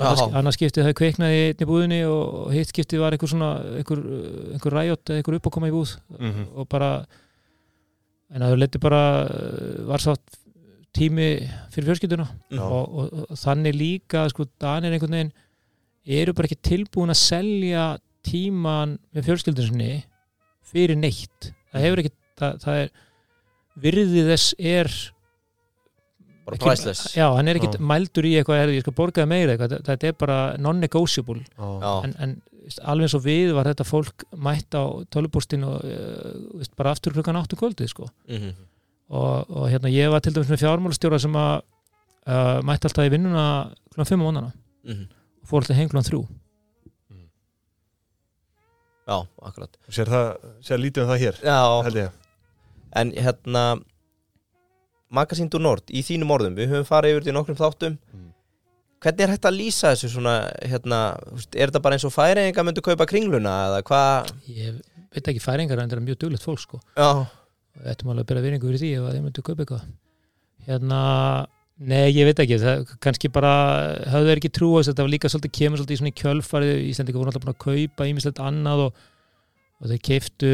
annars, annars skiptið það kveiknaði einn í búðinni og, hitt skiptið var einhver svona einhver, einhver ræjot eða einhver uppákoma í búð. Mhm. og bara en það leiti bara var sátt tími fyrir fjölskylduna. Já. og, og, og þannig líka sko Danir einhvern veginn eru bara ekki tilbúin að selja tíman með fjölskyldunni fyrir neitt. Það hefur ekki, það, það er virðið þess er Bara priceless. Já, hann er ekki Já. mældur í eitthvað, "Heyrðu, ég skal borgaði meira eitthvað, þetta- þetta er bara non-negotiable. En, en alveg eins og við var þetta fólk mætt á tölubústin og uh, bara aftur klukkan áttu kvöldið sko. mhm, og, og hérna ég var til dæmis með fjármálastjóra sem að uh, mætti alltaf í vinnuna klukkan 5 á mónana mhm. Og fór alltaf heim klukkan 3 Já, akkurat. Sér það, sér lítið um það hér Já, held ég. En hérna Magasín du Nord, í þínum orðum Við höfum farið yfir þetta í nokkrum þáttum. Mm. Hvernig er hægt að lýsa þessu svona hérna, þú veist, er þetta bara eins og færinga myndu kaupa kringluna eða hvað? Ég veit ekki færingar en það er mjög duglegt fólk sko. Já, og þetta má alveg bera viðringu fyrir því ef að þeir myndu kaupa eitthvað. Hérna, nei ég veit ekki það, kannski bara höfðu þeir ekki trú á þess að þetta var líka svolítið kemur svolítið í svona í kjölfarið Íslandika voru alltaf búin að kaupa ímislegt annað og, og þeir keiftu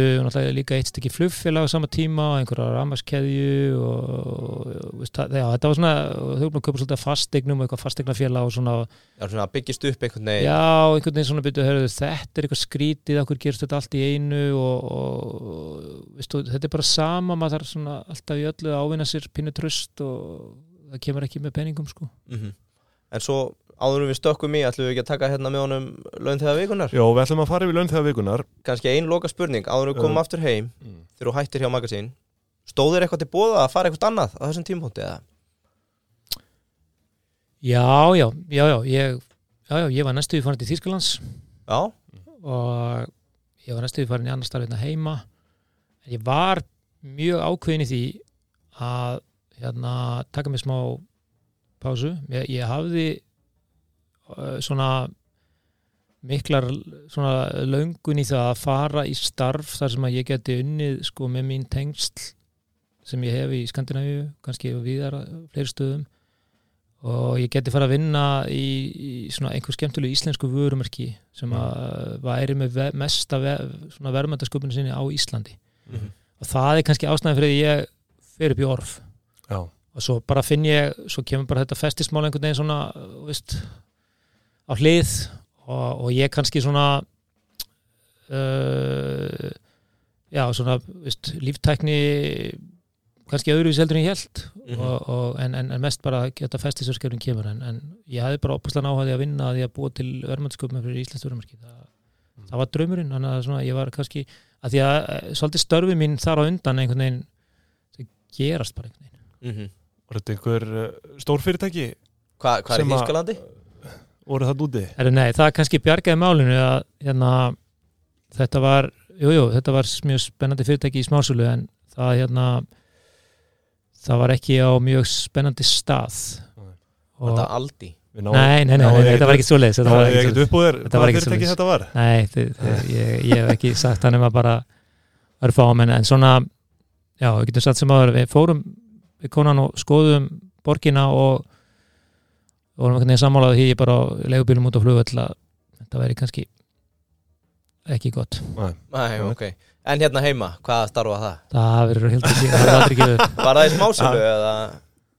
líka eitt stykki flugfélag á sama tíma og einhverja ramaskeðju og, og veist, það, já, þetta var svona þau voru búin að kaupa svolítið af fasteignum og eitthvað fasteignafélag og svona já svona að byggjast upp einhvern veginn. Já, einhvern veginn svona byrju, hörðu, þetta er eitthvað skrítið, okkur gerist þetta allt í einu og, og veistu, þetta er bara sama, maður þarf svona alltaf í öllu að ávinna sér pínu tröst og það kemur ekki með peningum sko. Mhm. En svo áður en við stökkum í ætlum við ekki að taka hérna með honum laun þegar vikunar Jó, við ætlum að fara yfir laun þegar vikunar Kannski ein loka spurning, áður en við komum Já. aftur heim mm. þegar þú hættir hjá Magasín Stóður eitthvað til bóða að fara eitthvað annað á þessum tímpónti eða? Já, já, já, já, ég, já, já, ég var næstu í farin til Þýskalands Já, og ég var næstu í farin í annar starfina heima en ég var mjög ákveðin í því að hérna, taka mig smá pásu. Ég, ég hafði uh, svona miklar svona löngun í það að fara í starf þar sem að ég geti unnið sko með mín tengsl sem ég hef í Skandinavíu kannski viðar fleiri stöðum. Og ég geti fara að vinna í, í svona einhver skemmtilegu íslensku vörumerki sem að væri með ve mesta ve svona verðmændasköpunni sinni á Íslandi. Mhm. og það er kannski ástæðan fyrir því ég fer upp í orf Já, og svo bara finn ég, svo kemur bara þetta festismál einhvern veginn svona, veist á hlið og, og ég kannski svona uh, já, svona veist, líftækni kannski öðruvís heldur en ég held Mhm. og, og, en, en, en mest bara geta festisverkefnin kemur en, en ég hefði bara opaslega náhaði að vinna að ég að búa til verðmættsköpum fyrir Íslands verðmærki það, það var draumurinn, þannig að svona, ég var kannski að því að eh, svolítið störfi mín þar á undan einhvern veginn gerast bara einhvern veginn Mhm. var þetta einhver uh, stór fyrirtæki Hva, Hvað er að- Þýskalandi? voru það úti? Nei, það kannski bjargaði málinu að hérna, þetta var jú, jú, þetta var mjög spennandi fyrirtæki í smásölu en það hérna það var ekki á mjög spennandi stað Var og þetta Aldi? Við náum- Nei, nei, nei, nei, ég þetta var ekki svoleiðis þetta Náðu var ég ekki úr þér Þetta var ekki fyrirtæki svoleiðis. þetta var Nei, þið, þið, ég, ég hef ekki sagt það nema bara örfáum en, en svona já, við getum sagt sem áður við fórum við konan og skoðum borgina og vorum einhvern veginn sammálaði því bara á leigubílum út á flugvöll að þetta væri kannski ekki gott. Nei, ok. En hérna heima, hvaða starfa það? það verður helt ekki, það verður aldrei gefið upp. Var það í smásölu eða?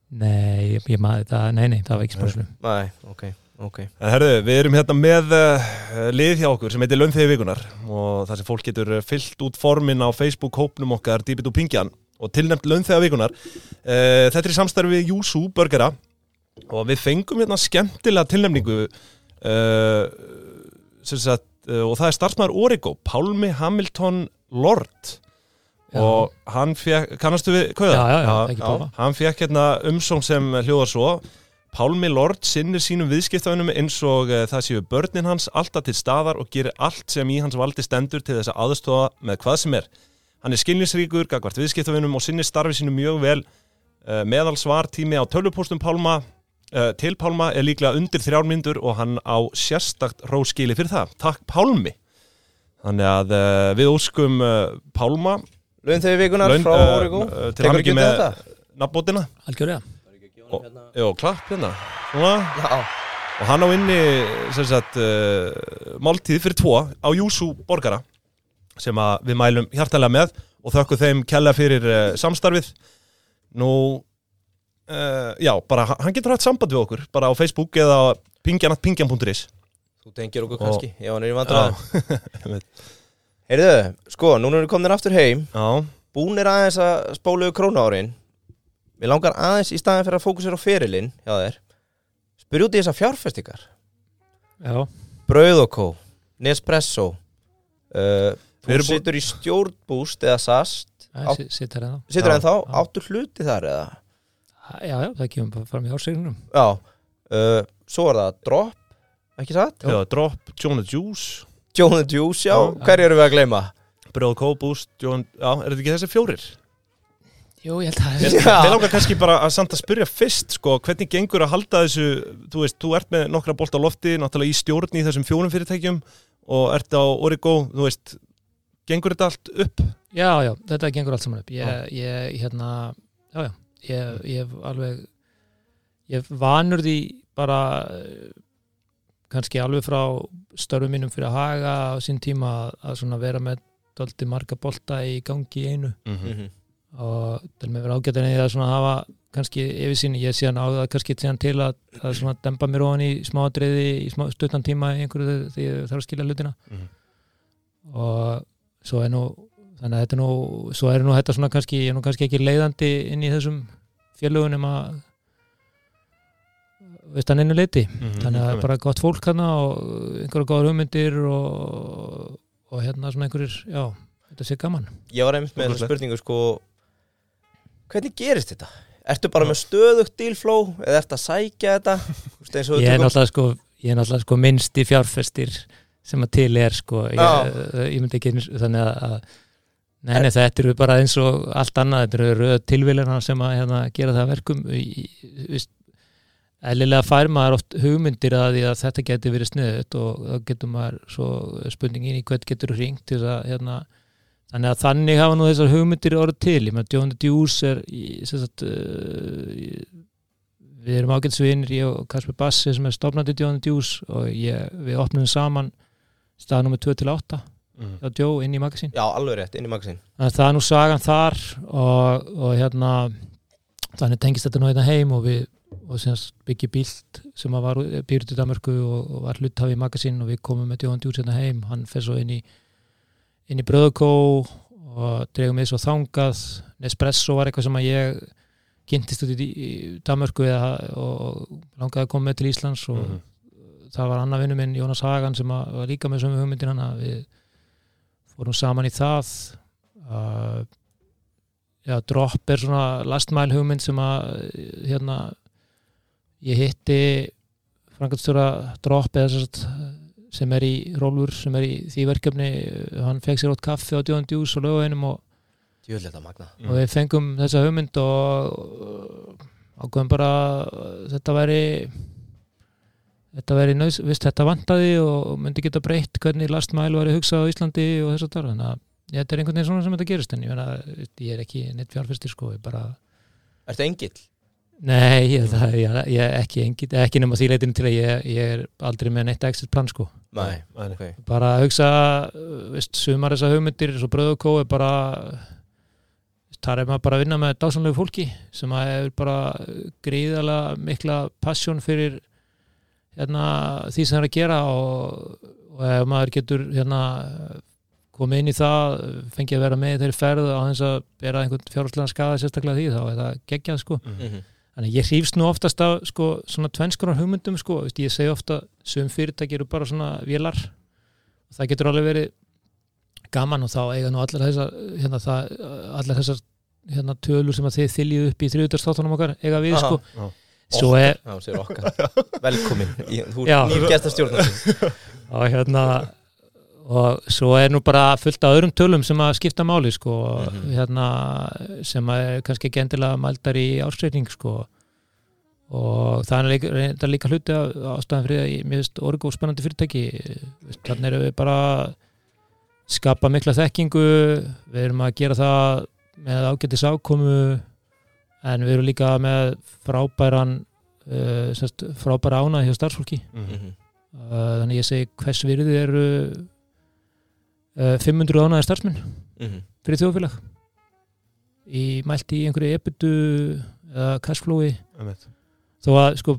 nei, ég, ég maður þetta, nei, nei, það var ekki spárslu Nei, ok, ok. En herðu, við erum hérna með uh, lið hjá okkur sem heitir Launþegi vikunar og það sem fólk getur uh, fyllt út formin á Facebook-hópnum okkar Dibit og Pingjan og tilnæmt Launþegi vikunar uh, Þetta er í samstarfi við Júsú Burgera og við fengum hérna skemmtilega tilnæmningu uh, sem sagt, uh, og það er starfsmæður Origo, Pálmi Hamilton Lord Já. og hann fekk, kannastu við kauða? Já, já, já, ekki prófa. Hann fekk hérna umsóng sem hljóðar svo Pálmi Lord sinnir sínum viðskiptaunum eins og það séu börnin hans alltaf til staðar og gerir allt sem í hans valdi stendur til þess að aðstofa með hvað sem er. Hann er skilnisríkur, gagvart viðskiptaunum og sinnir starfi sínu mjög vel. Uh, meðal svartími á tölvupóstum Pálma uh, til Pálma er líklega undir þrjármyndur og hann á sérstakt róskili fyrir það. Takk Pálmi! Þannig að uh, við óskum uh, Pálma Laun þegar vikunar frá uh, uh, til hann ekki með nafnbótina. algjörlega Jó, klapp hérna. Og hann á inni sem sagt, uh, máltíð fyrir tvo á Júsú borgara sem að við mælum hjartalega með og þökkum þeim kella fyrir uh, samstarfið. Nú uh, já, bara hann getur hatt samband við okkur bara á Facebook eða pingjanatpingjan.is þú tengir okkur kannski Já, hann er í vandræðum. Heyrðu, sko, núna erum við komin aftur heim. Já, Búnir aðeins að spólu krónu árin Við langar aðeins í staðin fyrir að fókusera á ferilinn hjá þér. Spyrja út í þessar fjárfestingar. Já, Brauð og kó, Nespresso uh, Þú situr í stjórnbúst eða sast Á- það situr hérna Situr Já, en þá, áttu hluti þar eða já, já, það kemur bara fram í ársegnum Já, uh, svo er það Drop, ekki satt? já, Drop, John the Juice Joe the Juice, já, Já. hverju erum við að gleyma? Bröð Kóbúst, John, já, er þetta ekki þessi fjórir? jú, ég held að Mér Já. mér langar kannski bara að samt að spyrja fyrst sko, hvernig gengur að halda þessu þú veist, þú ert með nokkra bolt á lofti náttúrulega í stjórn í þessum fjórum fyrirtækjum og ert á Origo, þú veist gengur þetta allt upp? Já, já, þetta gengur allt saman upp ég, ég hérna já, já, ég, ég hef alveg ég hef vanur því bara eh, kannski alveg frá störfum mínum fyrir að haga á sín tíma að, að svona vera með doldi marga bolta í gangi í einu Mm -hmm. Mhm. og til með vera ágættan í það svona hafa kannski yfir sín, ég sé hann á það kannski til að, að svona dempa mér ofan í smáadriði í smá stuttan tíma í einhverju því ég þarf að skilja hlutina Mhm. og svo er nú þannig að þetta er nú, svo er nú þetta svona kannski, ég er nú kannski ekki leiðandi inn í þessum fjölugunum að veist hann einu leiti Mhm. þannig að það er bara gott fólk hana og einhverja góður hugmyndir og, og hérna svona einhverjir, já, þetta sé gaman Ég var einmitt með þessa spurningu sko Hvernig gerist þetta? Ertu bara með stöðugt dílfló eða ertu að sækja þetta? Þú veist, eins og við ég er náttúrulega sko, er sko minnsti fjárfestir sem að til er sko. Ég, Já. ég myndi ekki þannig að, Nei, nei, þetta eru bara eins og allt annað, þetta eru röð tilvílina sem að hérna, gera það að verkum. Eðlilega fær maður oft hugmyndir að að þetta geti verið sniðut og þá getur maður svo spurningin í hvert getur þess að hérna, þannig að þannig hafa nú þessar hugmyndir orðið til, ég með John the Deuce er sagt, í, við erum ágætsvinir ég og Kasper Bassi sem er stofnandi John the Deuce og ég, við opnum saman stað nummer 2 til 8 Mhm. hjá Joe inn í magasín Já, alveg rétt, inn í magasin Þannig að það er nú sagan þar og, og hérna þannig tengist þetta nú hérna heim og við og semast byggja bílt sem var býrut í Danmörku og, og var hluthafi í magasín og við komum með Jóhann Djús hérna heim hann fer svo inn í inn í Bröðukó og dregum við svo þangað Nespresso var eitthvað sem að ég kynntist út í, Danmörku eða, og langaði að koma með til Íslands og Mhm. Það var annar vinnu minn Jónas Hagan sem að, var líka með sömu hugmyndin hann að við fórum saman í það uh, já, Drop er svona lastmæl hugmynd sem að hérna ég hitti frangatstjóra Drop eða sagt, sem er í Rólfur sem er í því verkefni hann fekk sér átt kaffi á Djóðan Djús og lögveginum og, og við fengum þessa hugmynd og ákveðum bara að þetta væri þetta veri nöðs, vist, þetta vantaði og myndi geta breytt hvernig last mile var hugsað á Íslandi og þess að þar þannig að ja, þetta er einhvern veginn svona sem þetta gerist en ég, meina, ég er ekki neitt fjárfæstir sko ég bara, Ertu engill? nei, ég, það, ég, ég er ekki engin, ekki nema því leitinu til að ég, ég er aldrei með neitt exit plan sko Nei, Nei. ok bara að hugsa veist, sumar þessar hugmyndir svo bröð og kó er bara þar er maður bara að vinna með dásanlegu fólki sem að hefur bara gríðalega mikla passion fyrir hérna, því sem það er að gera og, og ef maður getur hérna, komið inn í það fengið að vera með þeirri ferð á þess að bera einhvern fjárháslega skada sérstaklega því þá er það geggjað sko Mhm. Þannig ég hrýfst nú oftast af sko, svona tvennskonar hugmyndum sko, Vist, ég segi ofta sum fyrirtæki eru bara svona vélar og það getur alveg verið gaman og þá eiga nú allar þessar hérna, það, allar þessar hérna, tölur sem að þið þyljið upp í þriðutarstáttunum okkar eiga við Aha. sko Já. Svo er, Velkomin Þú er nýr gestastjórnar og hérna og svo er nú bara fullt af öðrum tölum sem að skipta máli sko Mhm. hérna sem að er kannski ekki endilega mældar í áskreitning sko. Og það er líka, það er líka hluti af ástæðan fyrir að mér finnst orgu spennandi fyrirtæki. Þannig erum við bara skapa mikla þekkingu. Við erum að gera það með ágætis ákomu en við erum líka með frábæran uh, semst, frábæra ánað hjá starfsfólki Mhm. Uh, þannig ég segi hvers virði eru uh, 500 ánæði starfsmenn Mhm. fyrir þjóðfélag í mælt í einhverju ebitu eða cashflowi Einmitt. þó að sko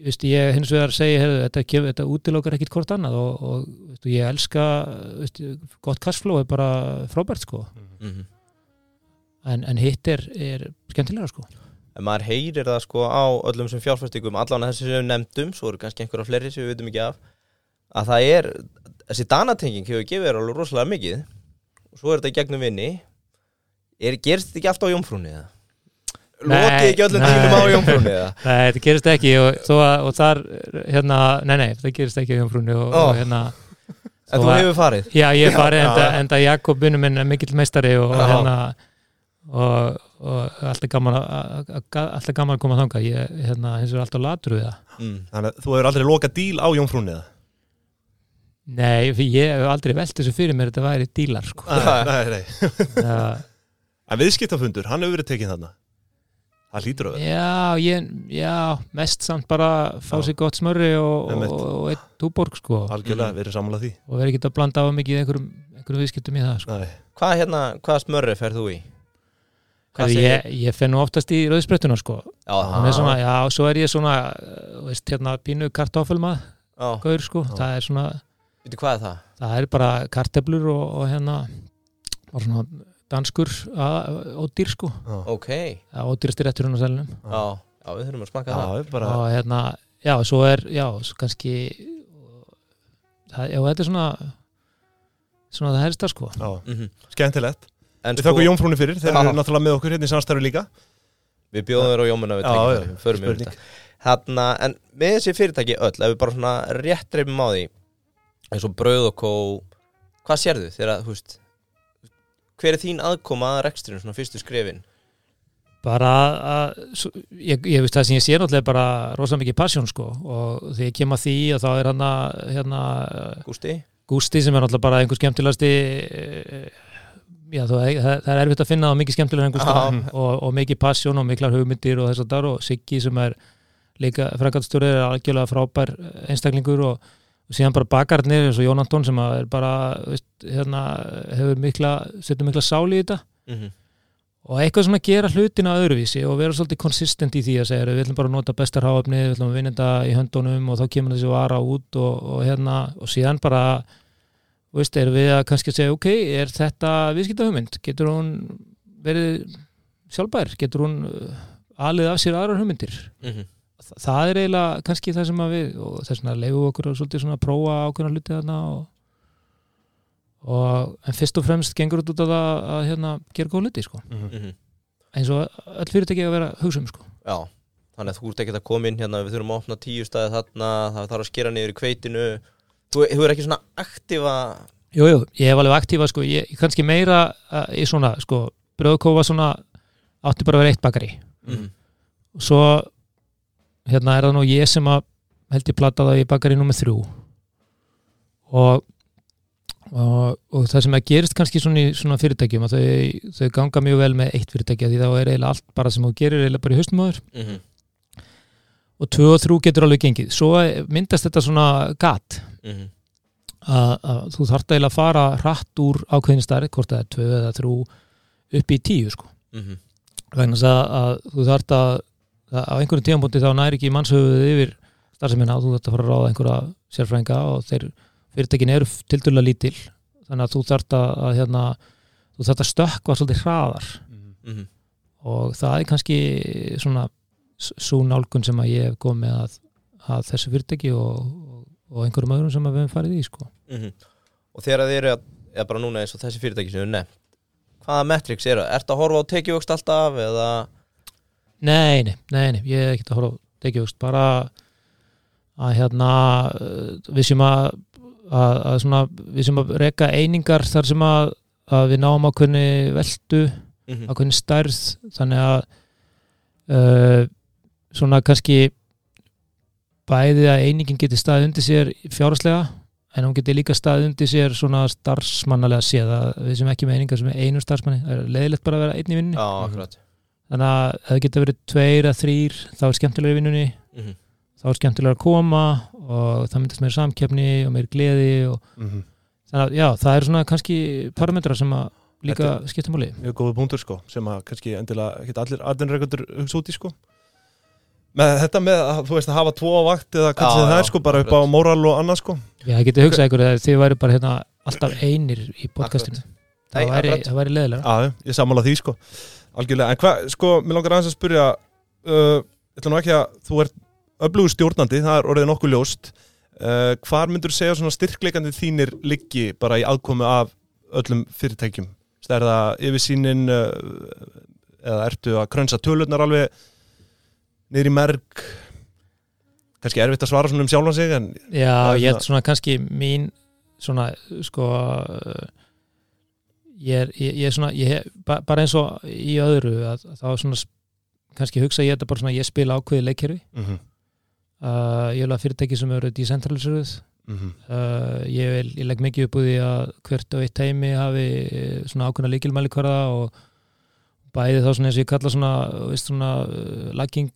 veist, ég hins vegar segi heyrðu, þetta, þetta útilokar ekkit hvort annað og, og veist, ég elska veist, gott cashflow er bara frábært sko Mhm. En, en hitt er, er skemmtilega sko En maður heyrir það sko á öllum sem fjárfæstingum allan þessi sem við nefndum, svo eru kannski einhverja fleiri sem við vitum ekki af að það er, þessi danatenging hefur gefið þér alveg rosalega mikið og svo er þetta í gegnum vinni er, gerist þetta ekki alltaf á jómfrúni eða? Lokið ekki öllum nei. tímum á jómfrúni eða? Nei, þetta gerist ekki og, að, og þar hérna, nei nei, það gerist ekki á jómfrúni og, Ó. og hérna En þú að- hefur farið? Já, ég Já, farið já, enda, já. enda Jakob vinnu minn er mikill meistari og, Já. hérna og, og alltaf gaman að- að- að- alltaf gaman að koma þangað ég hérna, hins vegar alltaf latur við það Mm. Þannig að þú hefur aldrei lokað díl á Jónfrúnni eða? Nei, ég hef aldrei velt þessu fyrir mér þetta væri dílar sko. Nei, nei, nei. En viðskiptafundur, hann hefur verið tekinn þarna Það hlýtur að vera já, ég, já, mest samt bara fá Já. sér gott smörri og, og, og eitt túborg sko, Algjörlega, Mhm. við erum samlað því og verið ekki að blanda á mikið einhverjum, einhverjum viðskiptum í það sko. Nei. Hvað hérna, hvað smörri ferð þú í? Ég, ég fenn nú oftast í rauðsprettuna sko. Já, svona, já, svo er ég svona veist, hérna, pínu kartoffelmað já, gaur sko, Já. það er svona er það? það er bara karteblur og, og hérna og svona danskur að- ódýr sko. Já, Ok, já, ódýrasti rétturinn á sælunum já, við þurfum að smaka Já, það. við bara og hérna, já, svo er já, svo kannski það, já, þetta er svona svona það helsta sko. Já, Mhm. skemmtilegt Við sko, þakkum Jónfrúnni fyrir, þeir eru náttúrulega með okkur hérna í samstarfi líka við bjóðum þér á jómuna við já, tækifæri, förum yfir spurning. þetta Þarna, en með þessi fyrirtæki öll, ef við bara svona rétt reymum á því eins og brauð og kó hvað sérðu þegar, þú veist hver er þín aðkoma að rekstrinu svona fyrstu skrefin? bara að svo- ég, ég veist það sem ég sé náttúrulega bara rosa mikið passion sko og þegar ég kem að því og þá er hann að hérna, Gústi? Gústi sem er náttúrulega bara einhver skemmtilegasti já, það, það er erfitt að finna það mikið skemmtilega en Já. og, og mikið passion og miklar hugmyndir og þess að þar og Siggi sem er líka frækastjóri er algjörlega frábær einstaklingur. Og, og síðan bara bakarnir eins og Jón Anton sem að er bara veist, hérna, hefur mikla setur mikla sál í þetta. Mm og eitthvað svona gera hlutina öðruvísi og vera svolítið konsistent í því að segja við ætlum bara að nota bestar háöfni, við ætlum að vinna þetta í höndunum. Og þá kemur þessi vara út og, og hérna, og síðan bara veist, erum við að kannski segja ok, er þetta viðskiptahugmynd getur hún verið sjálfbær, getur hún uh, alið af sér aðrar hugmyndir -hmm. Þa- það er eiginlega kannski það sem að við og þess leifum við okkur að svolítið svona að prófa ákveðna hluti þarna og, og en fyrst og fremst gengur þetta út af það að hérna, gera góð hluti sko Mhm. eins og öll fyrirtæki að vera hugsa um sko. Já, þannig að þú ert ekki að koma inn hérna við þurfum að opna tíu staði þarna það þarf að skera niður í kveitinu þú er ekki svona aktífa Jú, jú, ég hef alveg aktífa sko, ég, ég kannski meira uh, í svona, sko, bröðkófa svona átti bara að vera eitt bakari. Mm. og svo hérna er það nú ég sem að held ég plataði í bakari nummer þrjú. Og, og, og það sem að gerist kannski svona í svona fyrirtækjum að þau, þau ganga mjög vel með eitt fyrirtæki af því þá er eiginlega allt bara sem þú gerir eiginlega bara í haustum á þér. Mhm. og tvö og þrjú getur alveg gengið. Svo myndast þetta svona gat Mhm. að, að þú þarft eiginlega að fara hratt úr ákveðin stærð, hvort það er tvö eða þrjú upp í tíu sko Mhm. vegna þess að, að þú þarft að, á einhverjum tíðanbúndi þá næri ekki mannshöfuð yfir starfseminna og þú þarft að fara að ráða einhverja sérfrænga og þeir fyrirtækin eru tildulega lítil þannig að þú þarft að, að hérna, þú þarft að stökkva svolítið hraðar Mhm. og það er kannski svona svo nálgun sem að ég hef komið að, að þessu fyrirtæki og, og, einhverjum öðrum sem við hefum farið í sko. Mhm. og þegar þið eru eða bara núna eins og þessi fyrirtæki sem við nefnt hvaða metrics eru, ertu að horfa á tekjuvöxt alltaf eða Nei, nei, nei, nei, ég er ekki að horfa á tekjuvöxt, bara að hérna uh, við sem að, að, að svona, við sem að reka einingar þar sem að, að við náum ákveðni veldu, Mhm. ákveðni stærð þannig að uh, svona kannski bæði að einingin geti staðið undir sér fjáraslega en hún geti líka staðið undir sér svona starfsmannalega séð að við sem ekki með einingar sem er einu starfsmanni, það er leiðilegt bara að vera einn í vinninni Já, akkurat þannig að ef það geta verið tveir að þrýr þá er skemmtilega í vinnunni Mhm. þá er skemmtilega að koma og það myndast meira samkeppni og meira gleði og Mhm. þannig að já, það er svona kannski parametrar sem að líka skipta máli mjög góðu punktur sko sem að kannski endilega ekki allir atvinnureikundur hugsa út í sko með þetta með að þú veist að hafa tvo á vakt eða hvað Já, sem það já, er sko bara upp á móral og annað sko. Já, það getið hugsað ykkur að þið væri bara hérna alltaf einir í podcastinu. Það væri, væri leðilega Já, ég sammála því sko. Algjörlega, en hvað, sko, mér langar aðeins að spyrja uh, ég ætla nú ekki að þú ert öflugur stjórnandi, það er orðið nokkuð ljóst. Uh, hvar myndur segja svona styrkleikandi þínir liggi bara í aðkomu af öllum fyrirtækjum? Það er það yfirsýnin uh, eða ertu að krönsa tölurnar alveg niður í merg. Kannski erfitt að svara svona um sjálfan sig en Já, ég held svona- kannski mín svona, sko ég er, ég, ég er svona ég, bara eins og í öðru að, að þá svona kannski hugsa ég þetta bara svona ég spila ákveði leikkerfi. Mm -hmm. uh, ég vil að fyrirtæki sem eru decentraliseruð. Uh, ég, vil, ég legg mikið upp úr því að hvert og eitt heimi hafi eh, svona ákveðna líkilmælikvarða og bæði þá svona eins og ég kalla svona, veist, svona uh, lagging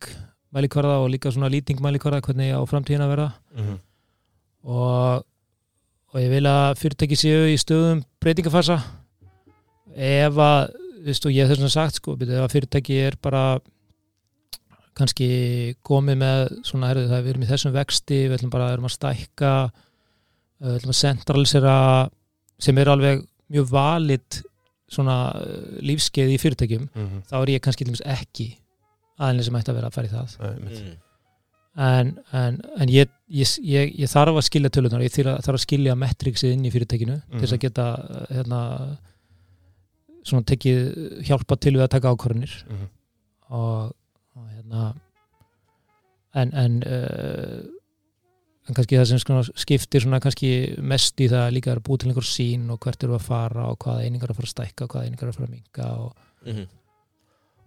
mælikvarða og líka svona lýting mælikvarða hvernig á framtíðin að vera og, og ég vil að fyrirtæki séu í stöðum breytingafasa. Ef að veist, og ég hef þess að sagt sko, ef að fyrirtæki er bara kannski komið með svona, herðu, það við erum í þessum vexti við ætlum bara, erum að stækka við ætlum að centralisera sem er alveg mjög valit svona uh, lífskeið í fyrirtækjum þá er ég kannski ekki aðeins sem ætti að vera að fara í það. Mhm. en, en, en ég, ég, ég, ég þarf að skilja tölunar ég þarf að, þarf að skilja metriksið inn í fyrirtækinu til þess að geta uh, hérna, svona tekið hjálpa til við að taka ákvarðanir. Og, og hérna en en, uh, en kannski það sem svona skiptir mest í það líka að búið til einhver sín og hvert eru að fara og hvaða einingar að fara að stækka og hvaða einingar að fara að minka og Mhm.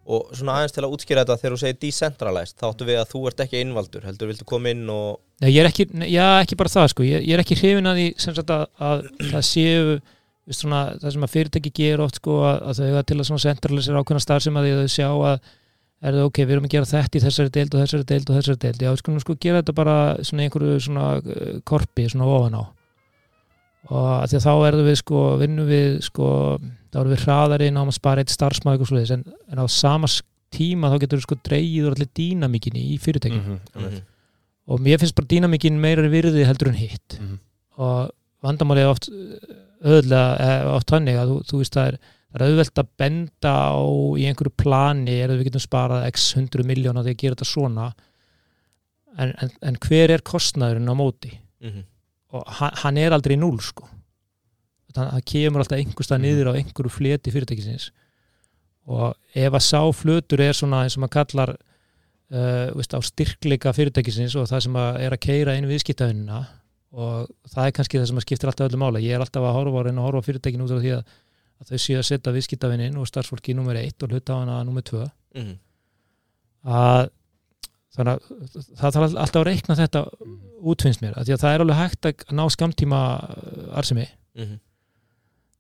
Og svona aðeins til að útskýra þetta þegar þú segir decentralized, þá áttu við að þú ert ekki einvaldur, heldur viltu koma inn og Nei, ég er ekki, já, ekki bara það sko, ég, ég er ekki hrifin að því sem sagt að, að það séu svona, það sem að fyrirtæki ger oft sko að, að þau eiga til að svona centralisera ákveðna starf sem að þau sjá að er það ok, við erum að gera þetta í þessari deild og þessari deild og þessari deild, já, við skulum sko gera þetta bara svona einhverju svona uh, korpi svona ofan á. Og að því að þá erðum við sko, vinnum við sko, þá erum við hraðari náum að spara eitt starfsmæð en, en á sama tíma þá getur við sko dreigið úr allir dýnamíkinni í fyrirtækjum. Mhm. og mér finnst bara dýnamíkin meira virði heldur en hitt. Og vandamálið er oft öðlega, oft þannig að þú, þú veist það er, það er auðvelt að benda á í einhverju plani er að við getum sparað x hundru miljón á því að gera þetta svona? En, en, en hver er kostnaðurinn á móti? Mhm. og hann, hann er aldrei núl sko. Þannig að það kemur alltaf einhverstað niður á einhverju fleti fyrirtækisins. Og ef að sá flutur er svona eins og maður kallar uh, veist, á styrkleika fyrirtækisins og það sem að er að keira inn viðskiptavinnina og það er kannski það sem að skiptir alltaf öllu mála ég er alltaf að horfa á reyna að horfa á fyrirtækin út af því að, að þau séu að setja viðskiptavinnin og starfsfólki nummer 1 og hluta á hana nummer 2 Mhm. að þannig að það þarf alltaf að reikna þetta útfinnst mér, af því að það er alveg hægt að ná skamtíma arsemi Mhm.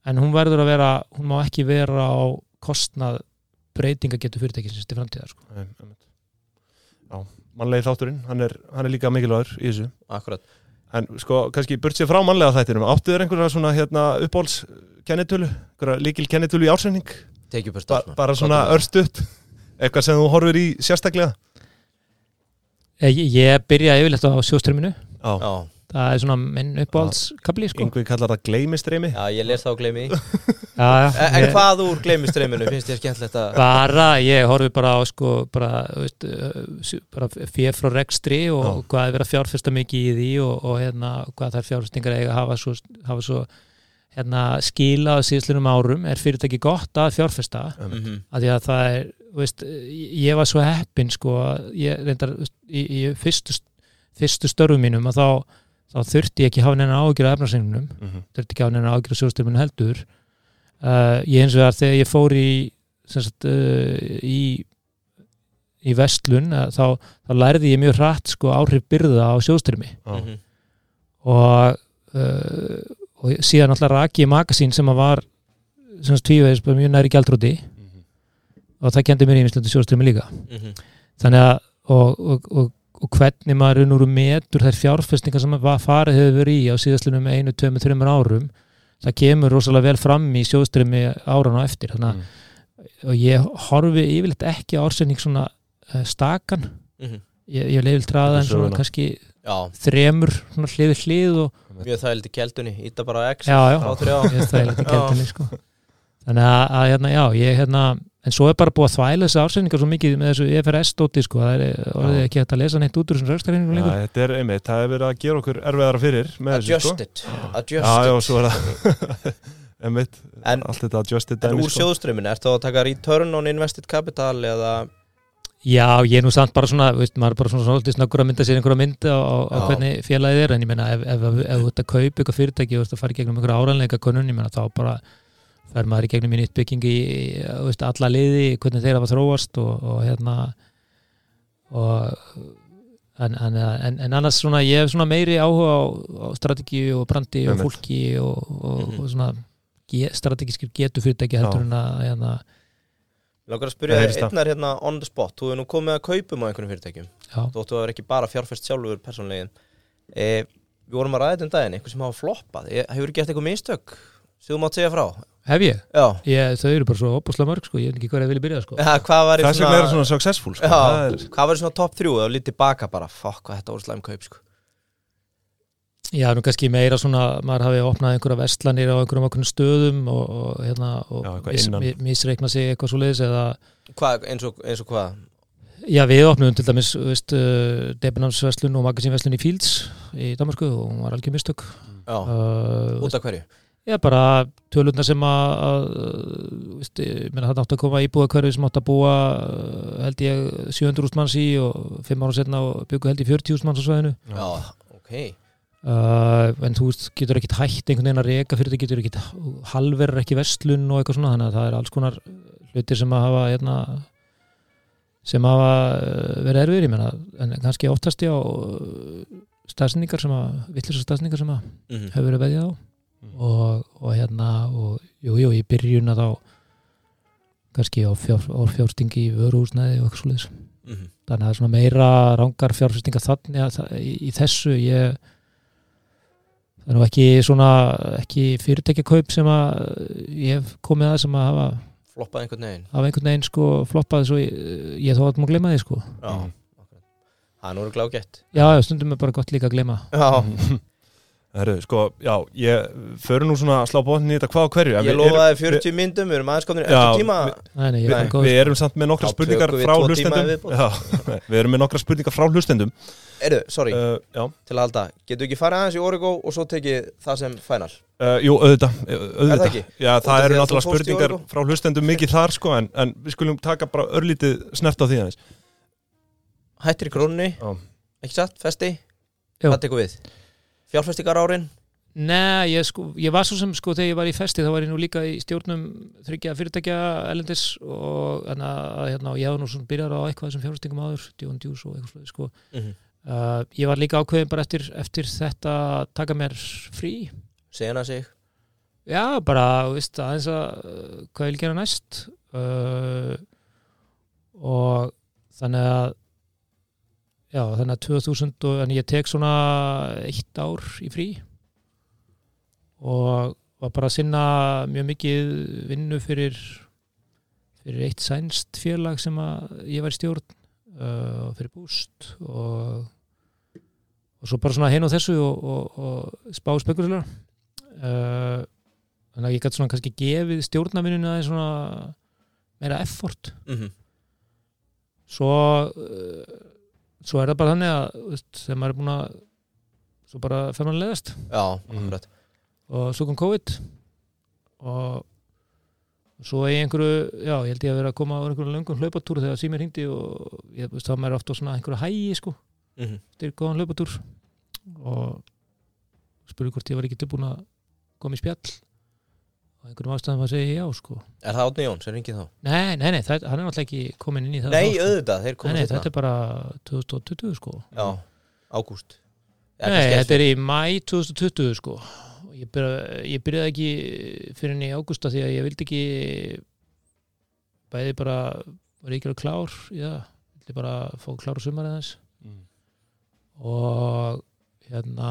en hún verður að vera, hún má ekki vera á kostnað breytinga getur fyrirtækisins til framtíðar sko. Já, mannlegi þátturinn, hann er, hann er líka mikilvægur í þessu Akkurat En sko, kannski burt sér frá mannlega þættinum Áttu þér einhverja svona hérna uppáhalds kennitölu, einhverja líkil kennitölu í ásending ba bara svona örstutt? Eitthvað sem þú horfir í sérstaklega? Eh, Ég, ég byrja yfirleitt á sjóströmminu Já, Já, það er svona minn uppáhaldskabli sko. yngvi kallar það gleymistreimi já, ég les það og gleymi því. já, já, En ég- hvað úr gleymistreiminu finnst þér skemmtilegt að bara, ég horfi bara á sko, bara, veist, uh, bara fér frá rekstri og Já. hvað er verið að fjárfesta mikið í því og, og hérna, hvað þær fjárfestingar eiga að hafa svo, hafa svo hérna, skila á síðslunum árum er fyrirtæki gott að fjárfesta Mhm. að því að það er veist, ég var svo heppin sko, að ég reyndar veist, í, í fyrstu, fyrstu störfum mínum að þá, þá þurfti ég ekki hafa neina ágjur af efnarsyngunum Mhm. þurfti ekki hafa neina ágjur af sjóðstyrminu heldur uh, ég eins og það þegar ég fór í sagt, uh, í í vestlun uh, þá, þá lærði ég mjög hratt sko áhrif byrða á sjóðstyrmi Já. Mhm. og, uh, og síðan alltaf raki ég magasín sem að var sem sagt tvíveðis mjög næri gjaldróti Mhm. og það kendi mér ímislegt sjóðströmi líka Mhm. þannig að og, og, og, og hvernig maður raun og metur þær fjárfestingar sem var farið hefur verið í á síðastlunum einu, tveimur, þreimur árum það kemur rosalega vel fram í sjóðströmi áran á eftir þannig að Mm. og ég horfi yfirleitt ekki á ársending svona uh, stakan Mhm. ég, ég leifil traða en svona kannski Já, þremur svona hlið við hlið og mjög þægilegt í keldunni Íta bara á X já, já, litið Já. keltinni sko. þannig að, að hérna, já, ég hérna en svo er bara búið að þvæla þessi ársendingar svo mikið með þessu EFRS stóti sko, það er orðið Já. ekki hægt að lesa neitt út úr þessum Já, lengur. Þetta er einmitt, það hefur verið að gera okkur erfiðara fyrir með þessu sko. Adjusted Adjusted Já, já, svo er það. Einmitt, En- allt þetta adjusted En úr sko. sjóðströmmin, ertu að taka return on invested capital eða? Já, ég er nú samt bara svona, veist, maður er bara svona svolítið snöggur að mynda sér einhverja mynda á, á, hvernig félagið er, en ég meina ef, ef, ef, ef þú ert að kaupa eitthvað fyrirtæki og þú ert að fara í gegnum einhverja áranleika konun, ég meina þá bara fer maður í gegnum í nýtt byggingi í þú veist, alla liði, hvernig þeir hafa þróast og, og hérna og en, en, en, en annars svona, ég hef svona meiri áhuga á, á strategíu og brandi og fólki og, og, Mhm. og svona ge, strategískir getu fyrirtæki heldur en að hérna, Langar að spyrja einnar hérna on the spot. Þú hefur nú komið að kaupum á einhvernum fyrirtækjum. Þú ættu að vera ekki bara fjárfest sjálfur persónlegin e, Við vorum að ræða þetta um daginn Eitthvað sem hafa floppað. E, Hefur gert eitthvað mistök? Sem þú mátt segja frá hef ég? Já, ég þau eru bara svo opuslega mörg sko, ég veit ekki hvað ég vilja byrja sko. ja, hvað var í Þess vegna er það svona successful sko. Já, er, hvað var í svona top 3 og lítið baka bara, fuck hvað þetta voru slæm kaup sko. Já, nú kannski meira svona, maður hafi opnað einhverja vestlanir á einhverjum okkur stöðum og, og, hérna, og mis, misreikna sig eitthvað svo leiðis eða, hvað, eins, og, eins og hvað já, við opnum til dæmis, veist, uh, Debenamsverslun og Magasinverslun í Fields í Danmarku og hún var algjör mistök. Já, Uh, út af hverju Já, bara tölurnar sem að, að veist, ég meina það átti að koma íbúða hverju sem átti að búa uh, held ég 700.000 manns í og 5 ára setna og byggu held ég 40.000 manns á svæðinu. Já, ok. Uh, en þú veist, getur ekkit hætt einhvern veginn að reka fyrir þetta, getur ekkit halverður ekki vestlun og eitthvað svona þannig að það er alls konar hlutir sem að hafa hérna, sem hafa uh, verið erfiðir, ég menna en kannski oftast já stafsningar sem að, vittlisar stafsningar sem að mm hefur verið veðjað á og, og hérna og jú, jú, í byrjun að þá kannski á fjár, fjárfestingi í vöruhúsnæði og eitthvað svo leiðis -hmm. þannig að það er svona meira rángar fjárfestinga þannig að það- í, í þessu. Ég það er nú ekki svona ekki fyrirtækjakaup sem að ég hef komið að sem að hafa, Floppað einhvern veginn? hafa einhvern veginn sko floppað svo ég, ég þó að maður gleyma því sko. Já, Mhm. Það er nú gláð gett já, stundum er bara gott líka að gleyma. Já, Herru, sko, já, ég fyrir nú svona að slá bóðin í þetta hvað og hverju ég við lofaði erum- 40 myndum Við erum aðeins komin Já, eftir tíma. nei, nei, ég er góð við erum samt með nokkra spurningar frá hlustendum. Við erum með nokkra spurningar frá hlustendum. Erðu, sorry, uh, til að halda Getur ekki farið aðeins í Origo og svo tekið það sem final? Uh, jú, auðvitað, Er auðvitað. það eru náttúrulega spurningar frá hlustendum mikið þar sko en, en við skulum taka bara örlítið snert á því aðeins. Hættir í Fjárfestingar árin Nei, ég, sko, ég var svo sem sko þegar ég var í festi þá var ég nú líka í stjórnum þryggja fyrirtækja elendis og að hérna, ég hafði nú svona byrjar á eitthvað sem fjárhastingum áður, Djón Djús og eitthvað sko. Mhm. Uh, ég var líka ákveðin bara eftir, eftir þetta að taka mér frí hana sig Já, bara, veist, aðeins að uh, hvað ég vil gera næst uh, og þannig að já, þannig að 2000 og þannig ég tek svona eitt ár í frí. Og var bara að sinna mjög mikið vinnu fyrir fyrir eitt sænst félag sem að ég var í stjórn uh, fyrir búst og og svo bara svona hinn á þessu og, og, og spá spekulilega uh, þannig að ég gæti svona kannski gefið stjórnavinninu aðeins svona meira effort. Mhm. svo uh, svo er það bara þannig að þegar maður er búin að svo bara fer maður að leiðast. Já, og svo kom COVID og svo er ég einhverju, já, ég held ég að vera að koma á einhverju löngum hlaupatúr þegar símir hringdi og ég þá er ofta svona einhverju hægi sko, Mhm. þetta er góðan hlaupatúr og spurði hvort ég var ekki tilbúin að koma í spjall og einhverjum ástæðum að segja já sko. Er það Átni Jón sem ringið þá? nei, nei, nei, það, hann er náttúrulega ekki komin inn í það Nei, sko. auðvitað, þeir nei, komið nei, þetta er bara 2020 sko. Já, ágúst. Nei, þetta er í mæ 2020 sko Og ég, byrja, ég byrjaði ekki fyrir henni í ágústa því að ég vildi ekki bæði bara var ekki að klár í það? Vildi bara fá klár á sumar eðans Mm. og hérna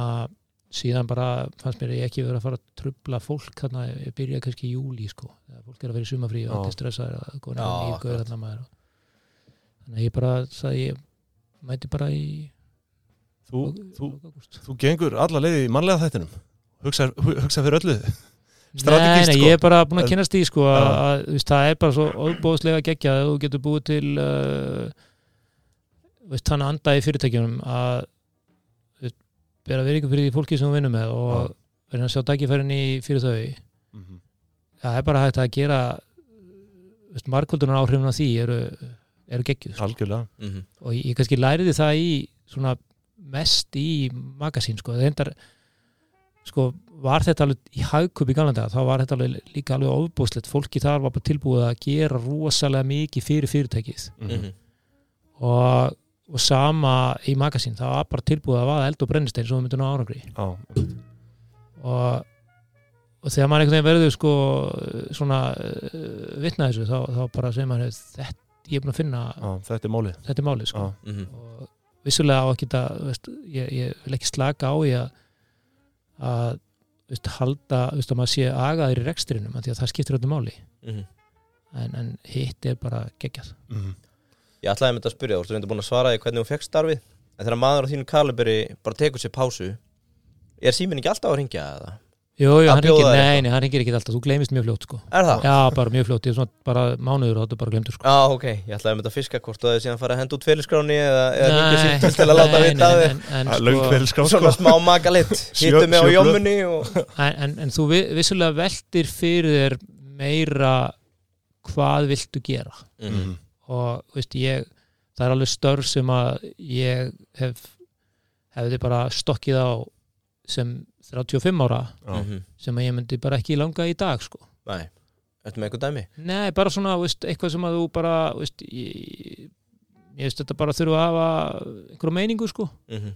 síðan bara fannst mér að ég ekki vera að fara að trubla fólk þarna, ég byrjaði kannski í júli sko, fólk er að vera í sumafrí og allir stressaður að góða nefnir í gauð þarna maður. Þannig að ég bara sagði ég mæti bara í Þú, þú, þú gengur alla leiði í mannlega þættinum? Hugsa, hu- hugsa fyrir öllu? Nei, nei, sko. ég er bara búin að kynast því sko, að, að veist, það er bara svo óbóðslega geggjað að þú getur búið til uh, veist, þannig anda í fyrirtækjunum að bera verið fyrir því fólki sem þú vinnur með og Já. verður að sjá dagifærinni fyrir þau Mhm. það er bara hægt að gera markvöldunar áhrifin af því eru, eru geggjuð. Algjörlega Mhm. og ég, ég kannski læriði það í svona mest í magasín sko, það endar sko, var þetta alveg í hagkup í galanda, þá var þetta alveg líka alveg ofbúslegt, fólki þar var bara tilbúið að gera rosalega mikið fyrir fyrirtækið Mhm. og, og sama í magasín, það var bara tilbúið að vaða eld og brennistein svo við myndum á árangri. Já, og, og þegar maður einhvern veginn verður sko svona uh, vitna þessu, þá, þá bara segir maður þetta, ég er búin að finna já, þetta er málið. Þetta er málið sko. Já, Mhm. og vissulega á að veist, ég, ég vil ekki slaka á í að að veist, halda, veist, að maður sé agaðir í rekstrinum af því að það skiptir öllu máli. Mhm. en, en hitt er bara geggjað. Mhm. Ég ætlaði með þetta að spyrja, þú ert reynda búin að svara því hvernig þú fekk starfið. En þegar maður á þínu kaliberi bara tekur sér pásu Er síminn ekki alltaf að ringja eða? Jú, jú, Að hann ringir, nei, nei, hann ringir ekki alltaf, þú gleymist mjög fljótt sko. Er það? Já, bara mjög fljótt, ég er svona bara mánuður og þetta er bara glemtur sko. Já, ok, ég ætlaði með þetta að fiska hvort þú hefði síðan farið að henda út félagsgráni eða, eða ringja símt til að láta vita að þið en, en, Það er sko, félskrá Svona sko. Smá magalitt, hittu mig á jómunni og... en, en, en þú vi- vissulega veltir fyrir þér meira hvað viltu gera. Mhm. Og veist, ég, það er alveg störf sem að ég hef hefði bara stokkið á sem 35 ára Já. Mhm. sem að ég myndi bara ekki langa í dag sko. Nei, ertu með eitthvað dæmi? Nei, bara svona veist, eitthvað sem að þú bara veist, ég, ég veist þetta bara þurfa að hafa einhverja meiningu sko. Mhm.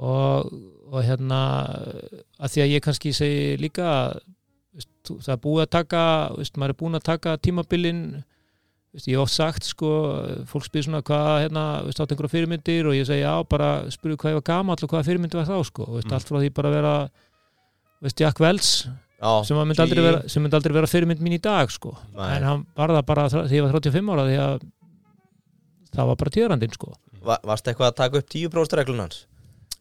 og, og hérna að því að ég kannski segi líka það er búið að taka veist, maður er búin að taka tímabilin ég hef oft sagt sko, fólk spyr svona hvað hérna, veist, átt einhverja fyrirmyndir og ég segi já, bara spurðu hvað ég var gamall og hvaða fyrirmyndi var þá sko, veist, Mm. allt frá því bara vera veist, Jack Wells Já, sem myndi aldrei vera, aldrei vera fyrirmynd mín í dag sko, Nei. en hann var það bara þegar ég var 35 ára því að það var bara tíðrandinn sko Va Varst eitthvað að taka upp 10% reglun hans?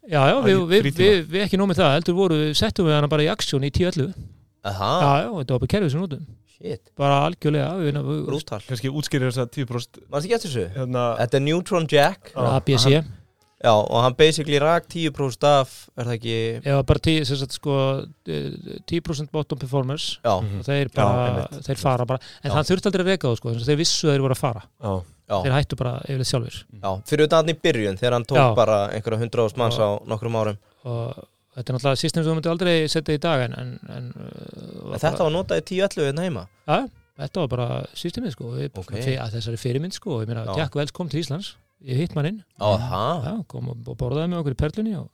Já, já, við, við, við, við ekki nómið það, heldur voru, settum við hana bara í aksjón í 10-11 Aha, Já, já, þetta var bara kerfið sem notum shit, bara algjörlega brútal. Kannski útskýrir þess að 10% Varst ekki eftir þessu? hérna, Þetta er Neutron Jack. Já, ABC, hann- Já, og hann basically rak 10% af, er það ekki eða bara 10, sem sagt, sko, eh, 10% bottom performers. Já, Mhm. og þeir, Já, bara, einmitt. þeir fara bara en Já. það þurfti aldrei að reka þá sko, þeir vissu að þeir voru að fara. Já, já, þeir hættu bara yfirleitt sjálfur já Fyrir utan hann í byrjun þegar hann tók Já. bara einhverja hundra ást manns Já. á nokkrum árum. og þetta er náttúrulega system sem þú myndir aldrei setja í dag en, en, en uh, En þetta var notað í 10-11 hérna heima. Ja, þetta var bara systemið sko. Okay. þessari fyrirmynd sko. Ég meina, Já. Jack Wells kom til Íslands. Ég hitt mann inn. Aha, já, kom og borðaði með okkur í Perlunni og,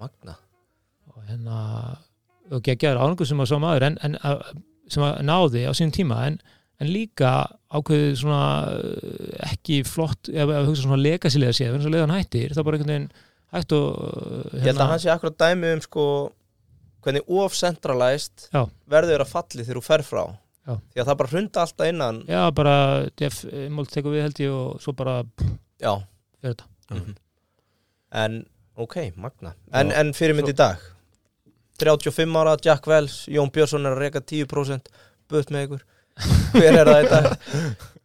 magna. og hérna og geggjaður árangur sem að sá maður en, en að, sem að náði á sínum tíma. En, en líka ákveðið svona uh, ekki flott ef við hugsa svona legasilega séð en svo leðan hættir er bara einhvern veginn hægt og uh, Ég held að hann sé akkurat dæmi um sko hvernig of-centralized Já. verður að falli þegar þú fer frá. Já. því að það bara hrunda alltaf innan. Já bara Jeff Mold tekur við held ég og svo bara Já, þetta. Mhm. en ok, magna. En, en fyrirmynd í dag. 35 ára, Jack Wells Jón Björnsson er að reyka 10% burt með ykkur hver er það í dag?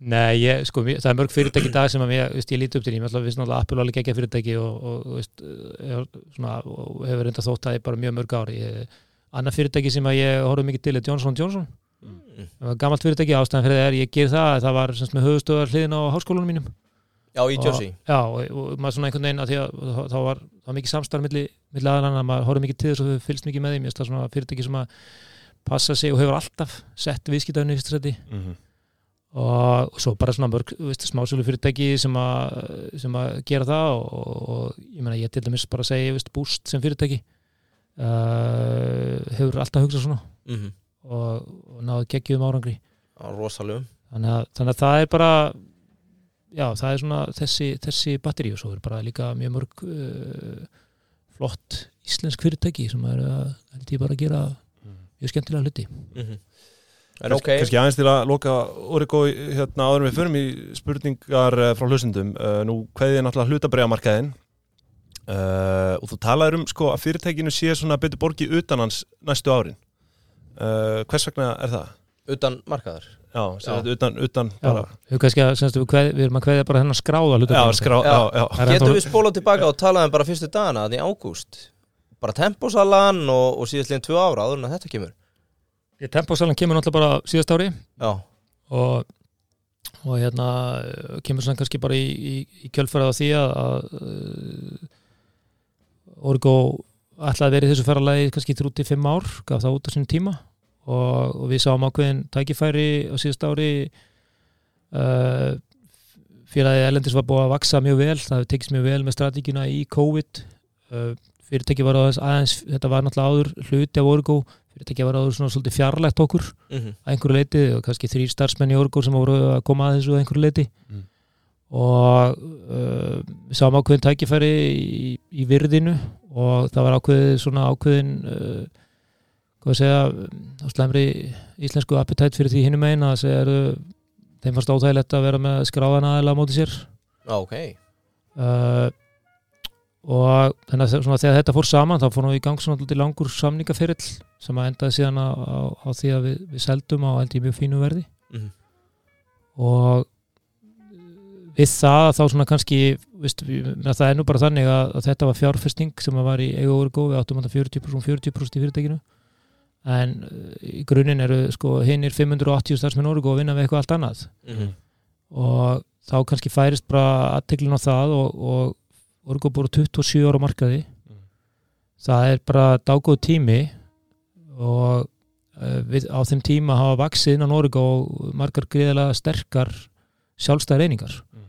Nei, ég, sko, mér- það er mörg fyrirtæki í dag sem að ég, veist, ég líti upp til, ég ætla að við náttúrulega Apple alveg ekki fyrirtæki og, og, veist, er, svona, og hefur reynda þótt það í bara mjög mörg ári ég, annað fyrirtæki sem að ég horfum mikið til er Johnson Johnson, Mm. það var gammalt fyrirtæki ástæðan fyrir það er, ég ger það, það var semst með höfustöðar hliðin á háskólanum mínum. Já, í Jersey. Já, og, og maður svona einhvern veginn að því að þá- var, það var mikið samstarf milli, milli aðalann að maður horfði mikið til þess og fylgst mikið með því, mér finnst það svona fyrirtæki sem að passa sig og hefur alltaf sett viðskiptafinu í fyrsta seti Mhm. og, og svo bara svona mörg smásölu fyrirtæki sem að, sem að gera það og, og, ég meina ég til dæmis bara segja veist, búst sem fyrirtæki uh, hefur alltaf hugsað svona mm -hmm. og, og náðu geggjum árangri á rosalugum þannig þannig að það er bara já það er svona þessi, þessi batteri og svo er bara líka mjög mörg uh, flott íslensk fyrirtæki sem er að held ég bara að gera mjög skemmtilega hluti. Mm en Kansk- ok, Kannski aðeins til að loka Origo hérna áður en við förum í spurningar eh, frá hlustundum uh, nú kveðið er náttúrulega hlutabræðamarkaðin uh, og þú talaður um sko að fyrirtækinu sé svona betur borgið utan hans næstu árin. Uh, hvers vegna er það? utan markaðar. Já, sem Já. utan, utan já, bara við, kannski að, semst, við, kveð, við erum að kveðja bara hennar skráða Já, skrá, já, já, Það Getum ennþá- við spólað tilbaka og talaðum bara fyrstu dagana þannig í ágúst bara temposalan og, og síðast líðan tvö ára áður en að þetta kemur. Temposalan kemur náttúrulega bara síðast ári. Já, og, og hérna uh, kemur svona kannski bara í, í, í kjölfærið á því að, að uh, Orgo ætlaði að vera í þessu ferralagi kannski 35 ár, gaf það út á sinni tíma. Og, og við sáum ákveðin tækifæri á síðast ári. Uh, félagið Erlendis var búið að vaksa mjög vel það hefur tekist mjög vel með strategíuna í COVID. Uh, fyrirtæki var aðeins, aðeins þetta var náttúrulega áður hluti af Orgo fyrirtæki var áður svona svolítið fjarlægt okkur mm að einhverju leiti og kannski þrýr starfsmenn í Orgo sem voru að koma að þessu að einhverju leiti Mm. og uh, við sáum ákveðin tækifæri í, í virðinu og það var ákveðin svona ákveðin uh, hvað að segja á slæmri íslensku appetite fyrir því hinnum einn að segja eru þeim fannst óþægilegt að vera með skráðan aðeila á móti sér. Já, ok. Uh, og þannig að þegar þetta fór saman þá fór nú í gang svona til langur samningaferill sem að endaði síðan á, á, á því að við, við seldum á held ég mjög fínu verði Mhm. og við það þá svona kannski veist, við, menn, það er nú bara þannig að, að þetta var fjárfesting sem að var í eigu orgu við áttum þetta 40%, 40 í fyrirtækinu en uh, í grunninn eru sko hinnir 580 starfsmenn orgu að vinna við eitthvað allt annað Mhm. og þá kannski færist bara aðteglin á það og, og orgu búið 27 ára markaði Mhm. það er bara dágóð tími og uh, við, á þeim tíma hafa vaksið innan orgu og margar greiðlega sterkar sjálfstæðar einingar Mhm.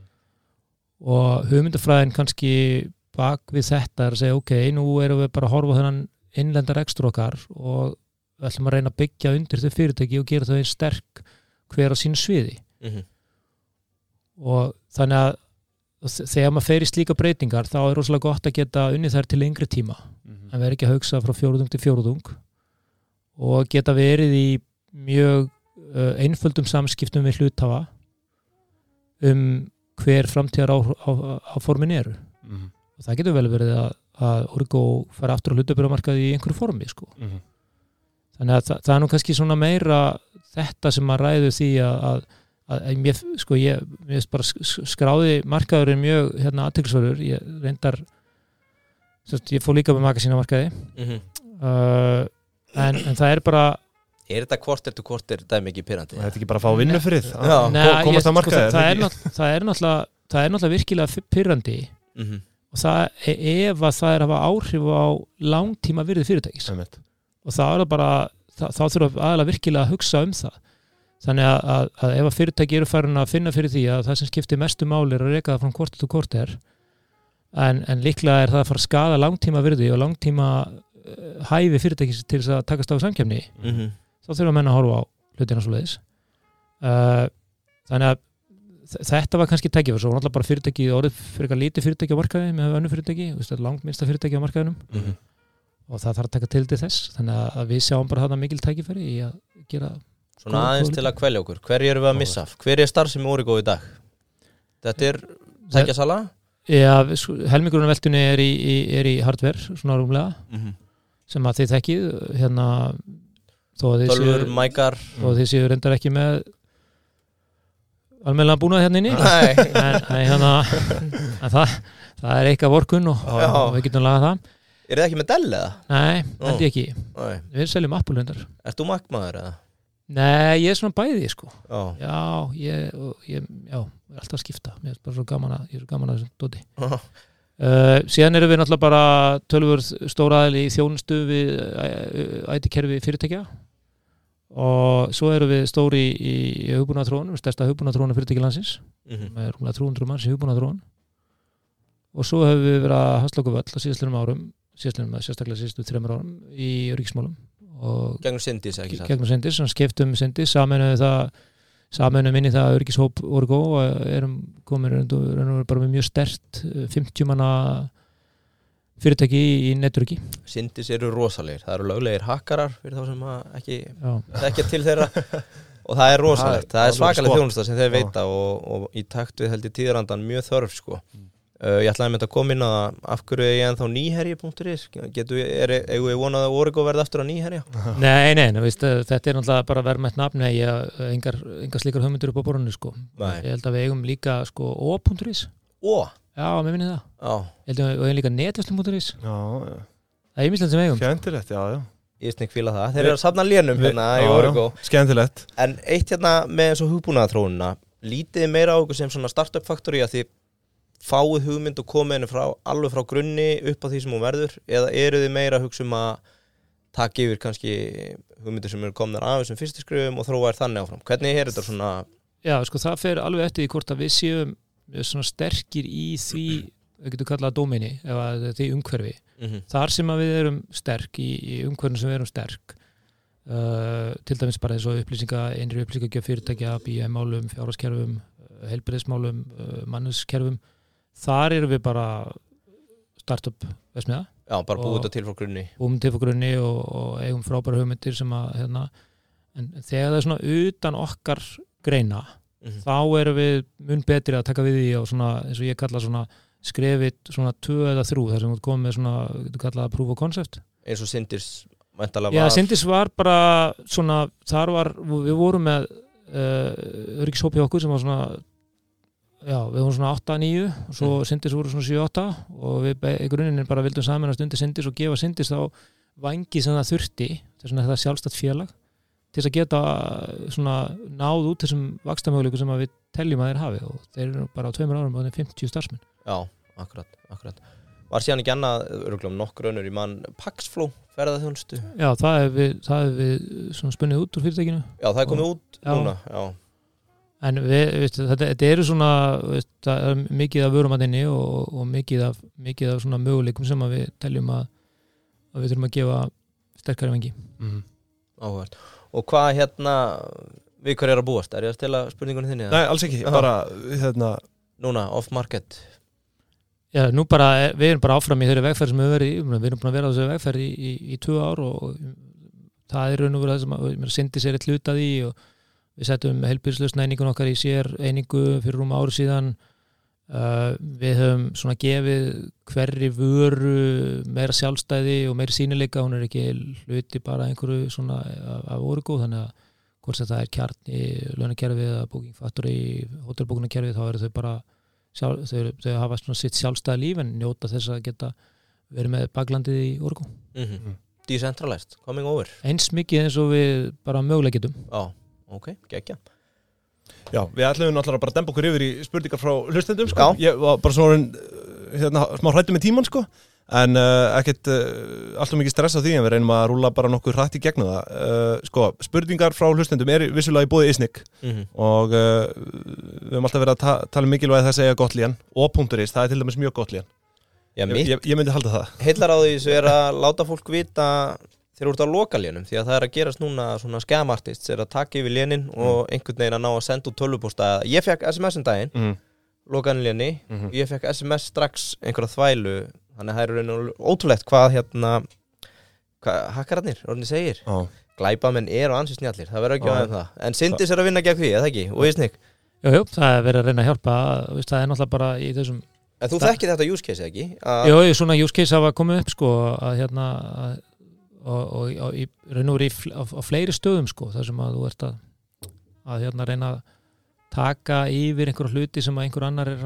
og hugmyndafræðin kannski bak við þetta er að segja ok, nú erum við bara að horfa þennan innlendar ekstra okkar og við ætlum að reyna að byggja undir þau fyrirtæki og gera þau sterk hver á sínu sviði Mhm. og þannig að þegar maður fer í slíka breytingar þá er rosalega gott að geta unnið þær til lengri tíma en vera ekki að hugsa frá fjóruðung til fjóruðung og geta verið í mjög uh, einföldum samskiptum við hluthafa um hver framtíðar á, á, á formin eru Mhm. og það getur vel verið að, að Orgo fara aftur á hlutabjörðamarkaði í einhverju formi sko. Mhm. þannig að það, það er nú kannski svona meira þetta sem maður ræður því að, að, að, að mér, sko, ég, mér finnst bara sk- sk- skráði markaðurinn mjög hérna aðtilsverður, ég reyndar sérst, ég fór líka með makasína markaði. Mhm. uh, en, en það er bara Er þetta kvortir til kvortir dæmi ekki pyrrandi? Þetta er ekki bara að fá vinnufrið? Komast ég- að markaði sko, það, það, er er náttúrulega, það er náttúrulega það er náttúrulega virkilega pyrrandi Mhm. og það, e- ef að það er að hafa áhrif á langtíma virði fyrirtækis og þá er það bara þá, þurfa aðalega virkilega að hugsa um það þannig að, að, að ef að fyrirtæki eru farin að finna fyrir því að það sem skiptir mestu máli er að reka það frá korti til korti er en, en líklega er það að fara að skada langtíma virði og langtíma uh, hæfi fyrirtækis til þess að takast á samkefni Mhm. þá þurfa menn að horfa á hlutina svo leiðis uh, þannig að þetta var kannski svo var náttúrulega bara fyrirtæki orðið fyrir eitthvað lítið fyrirtæki á markaði með önnu fyrirtæki, er langminnsta fyrirtæki á markaðinum Mhm. og það þarf að taka til til þess þannig að- að við sjáum bara að Svona Góð- aðeins til að kvelja okkur. Hver erum við að missa af? Hver er starfsemi Origo í dag? Þetta er tækjasala Já, sko, helmingurinn af veltunni er er í hardware, svona rúmlega sem að þið þekkið. Hérna þó að þið séu, þó að þið séu reyndar ekki með almennilega búnað hérna inni. En, en, hérna, en það, það er eitthvað vorkun og, og við getum lagað það. Er það ekki með Dell eða? Nei, held ég ekki, Nei við seljum Apple reyndar. Ert þú Mac-maður eða? Nei, ég er svona bæði sko. Já. Já, ég, ég já, er alltaf að skipta. Mér er bara svo gaman að, ég er svo gaman að þessum dóti Já. uh, Síðan erum við náttúrulega bara tölfur stóraðil í þjónustu við IT-kerfi fyrirtækja. Og svo erum við stóri í, í hugbúnaðatrónum, stærsta hugbúnaðatrónu fyrirtæki landsins Mhm. með rúmlega 300 manns í hugbúnaðatrónu og svo hefur við verið að hasla okkur völl á síðastlunum árum síðastlunum, sérstaklega síðastu þreymur árum í ríksmálum Gegnum Sindis ekki satt? gegnum Sindis, sem skiptum Sindis saminuðu það saminuðu minni það öryggishóp Orgo og erum komin bara með mjög stert 50 manna fyrirtæki í, í neturöki Sindis eru rosalegir. Það eru löglegir hakkarar fyrir þá sem að ekki þekkja til þeirra. Og það er rosalegt, Það er það er alveg svakalega sko. þjónusta sem þeir veita og, og í takt við held í tíðrandan mjög þörf sko uh, ég ætlaði að mynda að koma inn að af hverju er ég ennþá nýherji.is er, eigum við vonað að Origo verði aftur á nýherja? Nei, nei, nei veist, þetta er náttúrulega bara verðmætt nafn nei, ég, engar, engar slíkar hugmyndir upp á borunni sko. Ég held að við eigum líka sko, o.is, ó, já, mér minni það. Já, ég held að við eigum líka já. það er ýmislegt sem við eigum. Skemmtilegt, já, já. Ég snakk fíla það. Þeir eru að safna lénum hérna í Origo. Skemmtilegt. En eitt hérna með eins og hugbúnaðatrónuna fáið hugmynd og komið henni frá, alveg frá grunni upp á því sem hún verður eða eru þið meira að hugsa um að taka yfir kannski hugmyndir sem eru komnar af þessum fyrstu skrifum og þróa er þannig áfram hvernig er þetta svona Já, sko það fer alveg eftir því hvort að við séum svona sterkir í því við getum kallað dómini eða því umhverfi. mm -hmm. Þar sem að við erum sterk í, í umhverfinu sem við erum sterk uh, til dæmis bara og upplýsinga einri upplýsingagjöf fyrirtækja, BM-málum fjárháskerfum, uh, helbriðismálum uh, mannskerfum, þar erum við bara startup vesmiða, já, bara búið þetta til frá grunni. búum til fyrir grunni og, og eigum frábæra hugmyndir sem að hérna, en þegar það er svona utan okkar greina mm -hmm. þá erum við mun betri að taka við því og svona, eins og ég kalla svona skrefið svona 2 eða 3 þar sem við komum með svona, þú kalla það proof of concept. Eins og Sindis mæntalega Já, var. Sindis var bara svona, þar var, við vorum með uh, öryggishópi okkur sem var svona já, við vorum svona 8-9 og svo Mm. Sindis voru svona 7-8 og við í grunninn bara vildum samanast undir Sindis og gefa Sindis þá vangi sem það þurfti þess vegna þetta sjálfstætt félag til að geta svona náð út þessum vakstamöguleikum sem að við teljum að þeir hafi og þeir eru bara á tveimur árum og þeir 50 starfsmenn. Já, akkurat, akkurat. Var síðan ekki annað, örgulega nokkur önnur í mann Paxflow, ferðaþjónustu? Já, það er við, það er við svona spunnið út úr fyrirtækinu. Já, það er komið út Já. núna já, En við, veist, þetta, þetta eru svona það er mikið af vörumatinni og, og mikið, af, mikið af svona möguleikum sem að við teljum að, að við þurfum að gefa sterkari vengi. mm. áhugavert og hvað hérna við hverju er að búast, er ég að stela spurningunni þinni eða? Nei, alls ekki, Já. bara hérna núna, off market Já, nú bara, við erum bara áfram í þeirri vegferð sem við verið í, við erum búin að vera á þessu vegferð í, í, í tvö ár og það er raun og verið það sem að, mér sindi sér eitt hluta því og við settum helbyrslösna einingun okkar í sér einingu fyrir rúm ári síðan. Uh, við höfum svona gefið hverri vöru meira sjálfstæði og meira sínileika hún er ekki hluti bara einhverju svona af, af orgu. Þannig að hvort það er kjarni, launakerfið eða booking factory, hotelbókunarkerfið þá eru þau bara sjálf, þau, eru- þau hafa svona sitt sjálfstæða líf en njóta þess að geta verið með baklandið í orgu. Mm -hmm. Mm. decentralized, coming over. Eins mikið eins og við bara mögulega getum. Já, ok, geggja. Já, við ætlum náttúrulega bara að dempa okkur yfir í spurningar frá hlustendum sko. Ég var bara svona uh, hérna, smá hrættu með tíman sko. En uh, ekkert uh, alltaf mikið stress á því en við reynum að rúla bara nokkuð hrætt í gegnum það. Uh, sko, spurningar frá hlustendum er vissulega í bóði Isnik. Mhm. og uh, við höfum alltaf verið að ta tala um mikilvæg þess að segja gott líðan og punkturis, það er til dæmis mjög gott líðan ég, ég, ég myndi halda það. Heillar á því þessu er að láta fólk vita þegar þú ert á lokalínum því að það er að gerast núna svona skemartist er að taka yfir lénin og einhvern veginn að ná að senda út tölvupósta. Ég fekk SMS um daginn, mm. lokanin léni Mhm. og ég fekk SMS strax einhverja þvælu þannig að það er raun og ótrúlegt hvað hérna hvað hakkararnir, orðinni segir. Á. glæpamenn er og ansið snjallir, það verður ekki á þeim það. En Sindis er að vinna gegn því, eða ekki, og Ísnik? Jú, jú, það er verið að reyna að hjálpa það er náttúrulega bara í þessum en þú þekkir þetta use case, ekki? Að, Jú, jú, svona use case hafa komið upp sko að hérna að, og, og, og í raun og fl- á, á fleiri stöðum sko þar sem að þú ert að að hérna reyna að taka yfir einhverja hluti sem að einhver annar er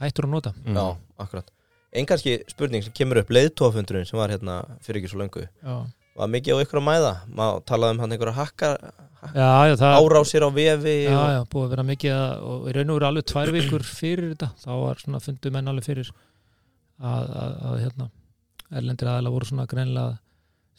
hættur að nota. Mm. já, akkurat. Einn kannski spurning sem kemur upp leiðtófundurinn sem var hérna fyrir ekki svo löngu. Já, var mikið á ykkur að mæða? Maður talaði um hann einhverja hakkar já, já það árásir á vefi Já, og, já, búið að vera mikið að, og í raun og veru alveg tvær vikur fyrir þetta, þá var svona fundu menn alveg fyrir að, að, að hérna, erlendir aðeila voru svona greinlega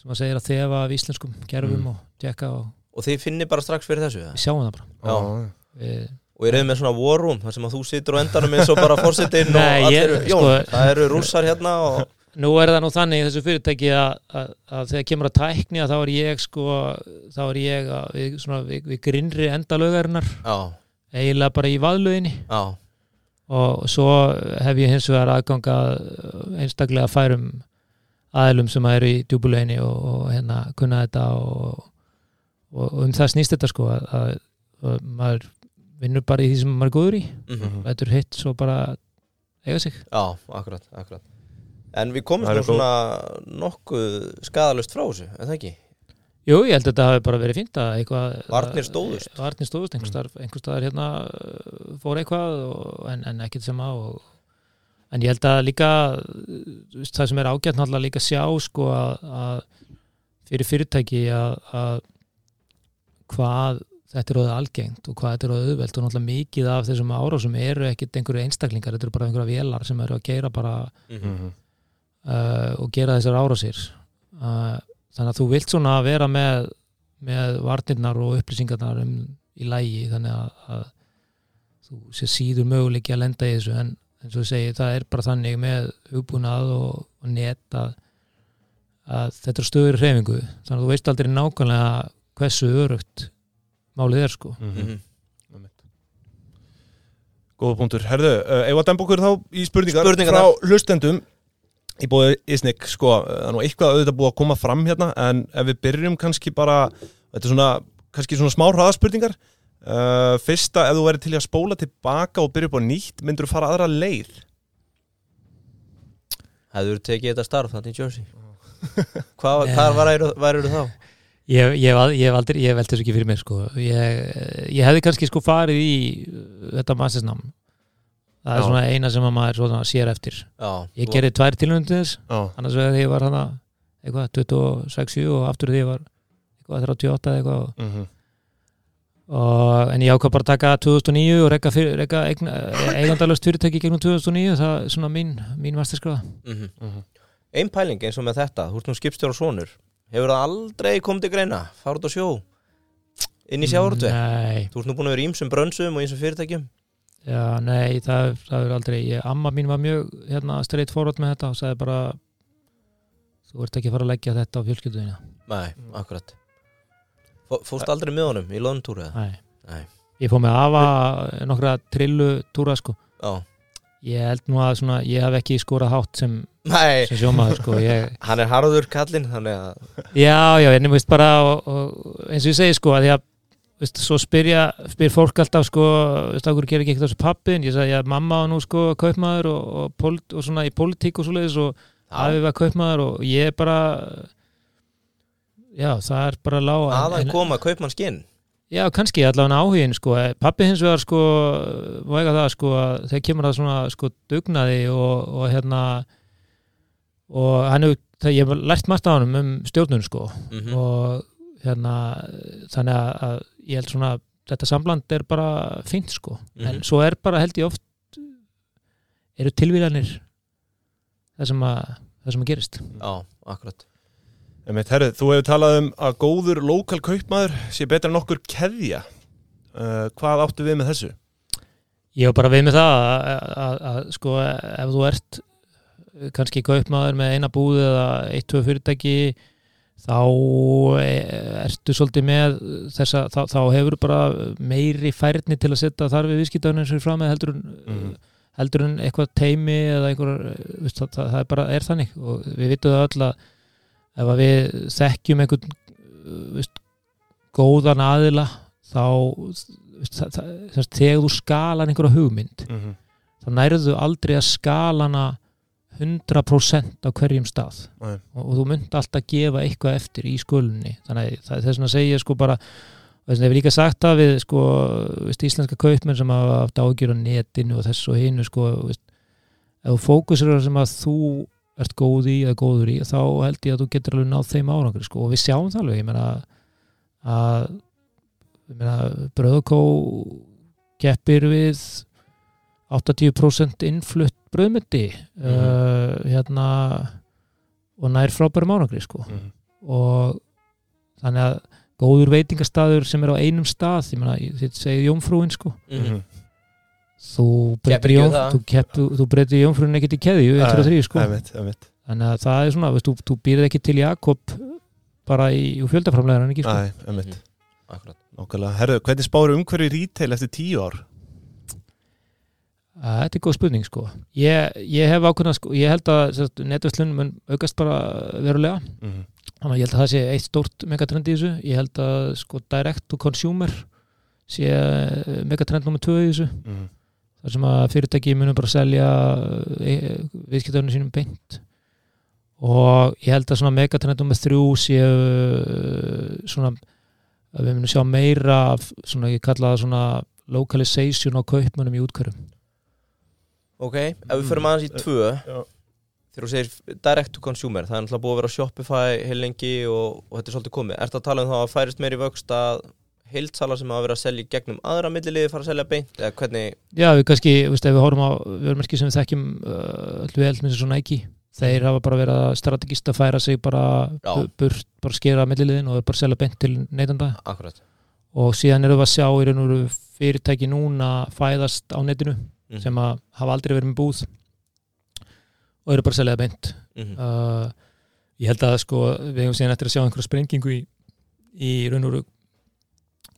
sem að segja að þefa af íslenskum gerfum Mm. og tjekka og og þið finnir bara strax fyrir þessu eða? við sjáum það bara. Við, og ég reyði með svona war room þar sem að þú situr á endanum eins og bara fórsetin og allir, Jón, sko- það eru rússar hérna og Nú er það nú þannig í þessu fyrirtæki að, að, að þegar kemur að tækni að þá er ég sko, þá er ég að, við, svona, við, við grinnri endalögarinnar. Eiginlega bara í vaðlöginni og svo hef ég hins vegar aðgang að einstaklega færum aðilum sem eru í djúbulöginni og, og hérna kunna þetta og, og, og um það snýst þetta sko að, að, að maður vinnur bara í því sem maður er góður í. Mhm, þetta er hitt svo bara eiga sig. Já, akkurat, akkurat. En við komumst Það nú er svona nokkuð skadalust frá þessu, en það ekki? Jú, ég held að þetta hafi bara verið fínt að eitthvað Varnir stóðust. Varnir stóðust, staðar, einhvers staðar hérna fór eitthvað og, en, en ekkert sem á og, en ég held að líka það sem er ágætt náttúrulega líka sjá sko að, að fyrir fyrirtæki að, að hvað þetta er óðið algengt og hvað þetta er óðið auðvelt og náttúrulega mikið af þessum árásum eru ekkit einhverju einstaklingar, þetta eru bara einhverja vélar sem eru að gera bara Mhm. uh, og gera þessar árásir uh, þannig að þú vilt svona vera með, með varnirnar og upplýsingarnar um, í lægi þannig að, að þú sé síður möguleiki að lenda í þessu en eins og ég segi það er bara þannig með hugbúnað og, og net að, að þetta er stöður hreyfingu þannig að þú veist aldrei nákvæmlega hversu örugt málið er sko Mhm. Mhm. Góða punktur. Herðu, uh, ef að demba okkur þá í spurningar, Spurningarnar. frá hlustendum í bóði Isnik, sko, það er nú eitthvað auðvitað búið að koma fram hérna, en ef við byrjum kannski bara, þetta er svona kannski svona smá hraðaspurningar uh, fyrsta, ef þú væri til að spóla tilbaka og byrja upp á nýtt, myndur þú fara aðra leið? hefur tekið þetta starf þannig í Jersey hvað, var, var eru þá? Ég, ég, ég hef aldrei, ég veldi þessu ekki fyrir mér sko. ég, ég hefði kannski sko farið í uh, þetta massisnám það er Já. svona eina sem að maður svona sér eftir já, ég þú- gerði tvær tilhörnum til þess Já, annars vegar þegar ég var hana eitthvað 26 og aftur þegar ég var eitthvað 38 eða eitthvað mm -hmm. Og, en ég ákvað bara að taka 2009 og reyka, fyr, reyka eigandalöst fyrirtæki gegnum 2009 það er svona mín, mín masterskráða. Mhm. Mhm. ein pæling eins og með þetta, þú ert nú skipstjóra sonur. Hefur það aldrei komið til greina? Fara út á sjó? Inn í sjáurtveg Nei, þú ert nú búin að vera í ýmsum brönsum og ýmsum fyrirtækjum? Já, nei það, það er aldrei, ég, amma mín var mjög hérna, straight forward með þetta og sagði bara þú ert ekki að fara að leggja þetta á fjölskylduðina nei, akkurat fórst aldrei með honum í eða? Nei. Nei. Ég fór með afa nokkra trillu túra sko. já, Ég held nú að svona, ég hef ekki skorað hátt sem, sem sjómaður sko. ég, hann er harður kallinn þannig að Já, já, en ég veist bara og, og, eins og ég segi sko að því að veist, svo spyrja, spyr fólk alltaf sko, veist, okkur gerir ekki eitthvað þessu pappin ég sagði, já, mamma var nú sko kaupmaður og, og, og svona í pólitík og svoleiðis og afi var kaupmaður og ég bara já, það er bara lág aðan koma kaupmannskinn Já, kannski allavega áhugin sko. pappi hins vegar sko væga það sko þegar kemur það svona sko dugnaði og, og hérna og hann hefur, ég hef lært margt á hann um stjórnun sko. Mm og hérna þannig að, ég held svona þetta sambland er bara fínt sko. Mhm. en svo er bara held ég oft eru tilvílanir það sem að, það sem að gerist. Já, akkurat Einmitt, herru, þú hefur talað um að góður lokal kaupmaður sé betra en okkur keðja uh, hvað áttu við með þessu? Ég var bara við með það að, að, að sko ef þú ert kannski kaupmaður með eina búð eða eitt, tvö fyrirtæki þá e- ertu svolítið með þessa, þá, þá hefur bara meiri færni til að setja þar við viðskiptaðun eins og fram með heldur en Mhm. heldur en eitthvað teimi eða einhver, veist, það, það er bara er þannig og við vitum það öll að ef að við þekkjum einhvern veist, góðan aðila þá þegar þú skalan einhverja hugmynd Mm -hmm. þá nærðu aldrei að skalana 100% á hverjum stað. Og, og þú myndi alltaf gefa eitthvað eftir í skulunni þannig að það er þess að segja sko bara og þess að ég hef líka sagt það við sko veist, íslenska kaupmenn sem hafa haft ágjur á netinu og þess og hinu sko veist, ef þú fókusir á það sem að þú ert góð í eða góður í þá held ég að þú getur alveg náð þeim árangri sko og við sjáum það alveg ég meina að bröðkó keppir við 80% innflutt bröðmyndi uh, hérna og nær frábærum árangri sko Mm -hmm. og þannig að góður veitingastaður sem er á einum stað ég meina, þitt segið jómfrúin sko Mhm. þú þú, kepp, þú, þú breytir jómfrúin ekkert í keðju 1 og 3 sko. Þannig að það er svona, veist, þú, þú býrð ekki til Jakob bara í, í fjöldaframlegar ekki sko? Æ, Nákvæmlega. Herru, hvernig spáru umhverju retail eftir tíu ár? Að, Þetta er góð spurning sko. Ég, ég hef ákveðna sko, ég held að netverslun mun aukast bara verulega. Mm -hmm. þannig að ég held að það sé eitt stórt megatrend í þessu. Ég held að sko direct to consumer sé eh, megatrend nummer 2 í þessu. Mm -hmm. Þar sem að fyrirtæki munum bara selja e, viðskiptarinn sínum beint. Og ég held að svona megatrend nummer 3 sé eh, svona að við munum sjá meira af svona ég kalla það svona localization á kaupmönnum í útkjörum Ok, ef við förum aðeins í tvö. Já. Þegar þú segir direct to consumer Það er náttúrulega búið að vera Shopify heil lengi og, og þetta er svolítið komið. Ertu að tala um það að færist meiri vöxt að heildsala sem hafa verið að selja gegnum aðra milliliði fara að selja beint eða hvernig Já, við kannski, veist, ef við horfum á vörmerki sem við þekkjum uh, öllu vel með svo Nike þeir hafa bara verið að strategist að færa sig bara Já. bu- burt, bara skera milliliðin og bara selja beint til neytanda Akkurat og síðan erum við að sjá í raun og veru fyrirtæki núna fæðast á netinu Mhm. sem að hafa aldrei verið með búð og eru bara að selja beint Mhm. uh, ég held að sko við hefum síðan eftir að sjá einhverja sprengingu í, í raun og veru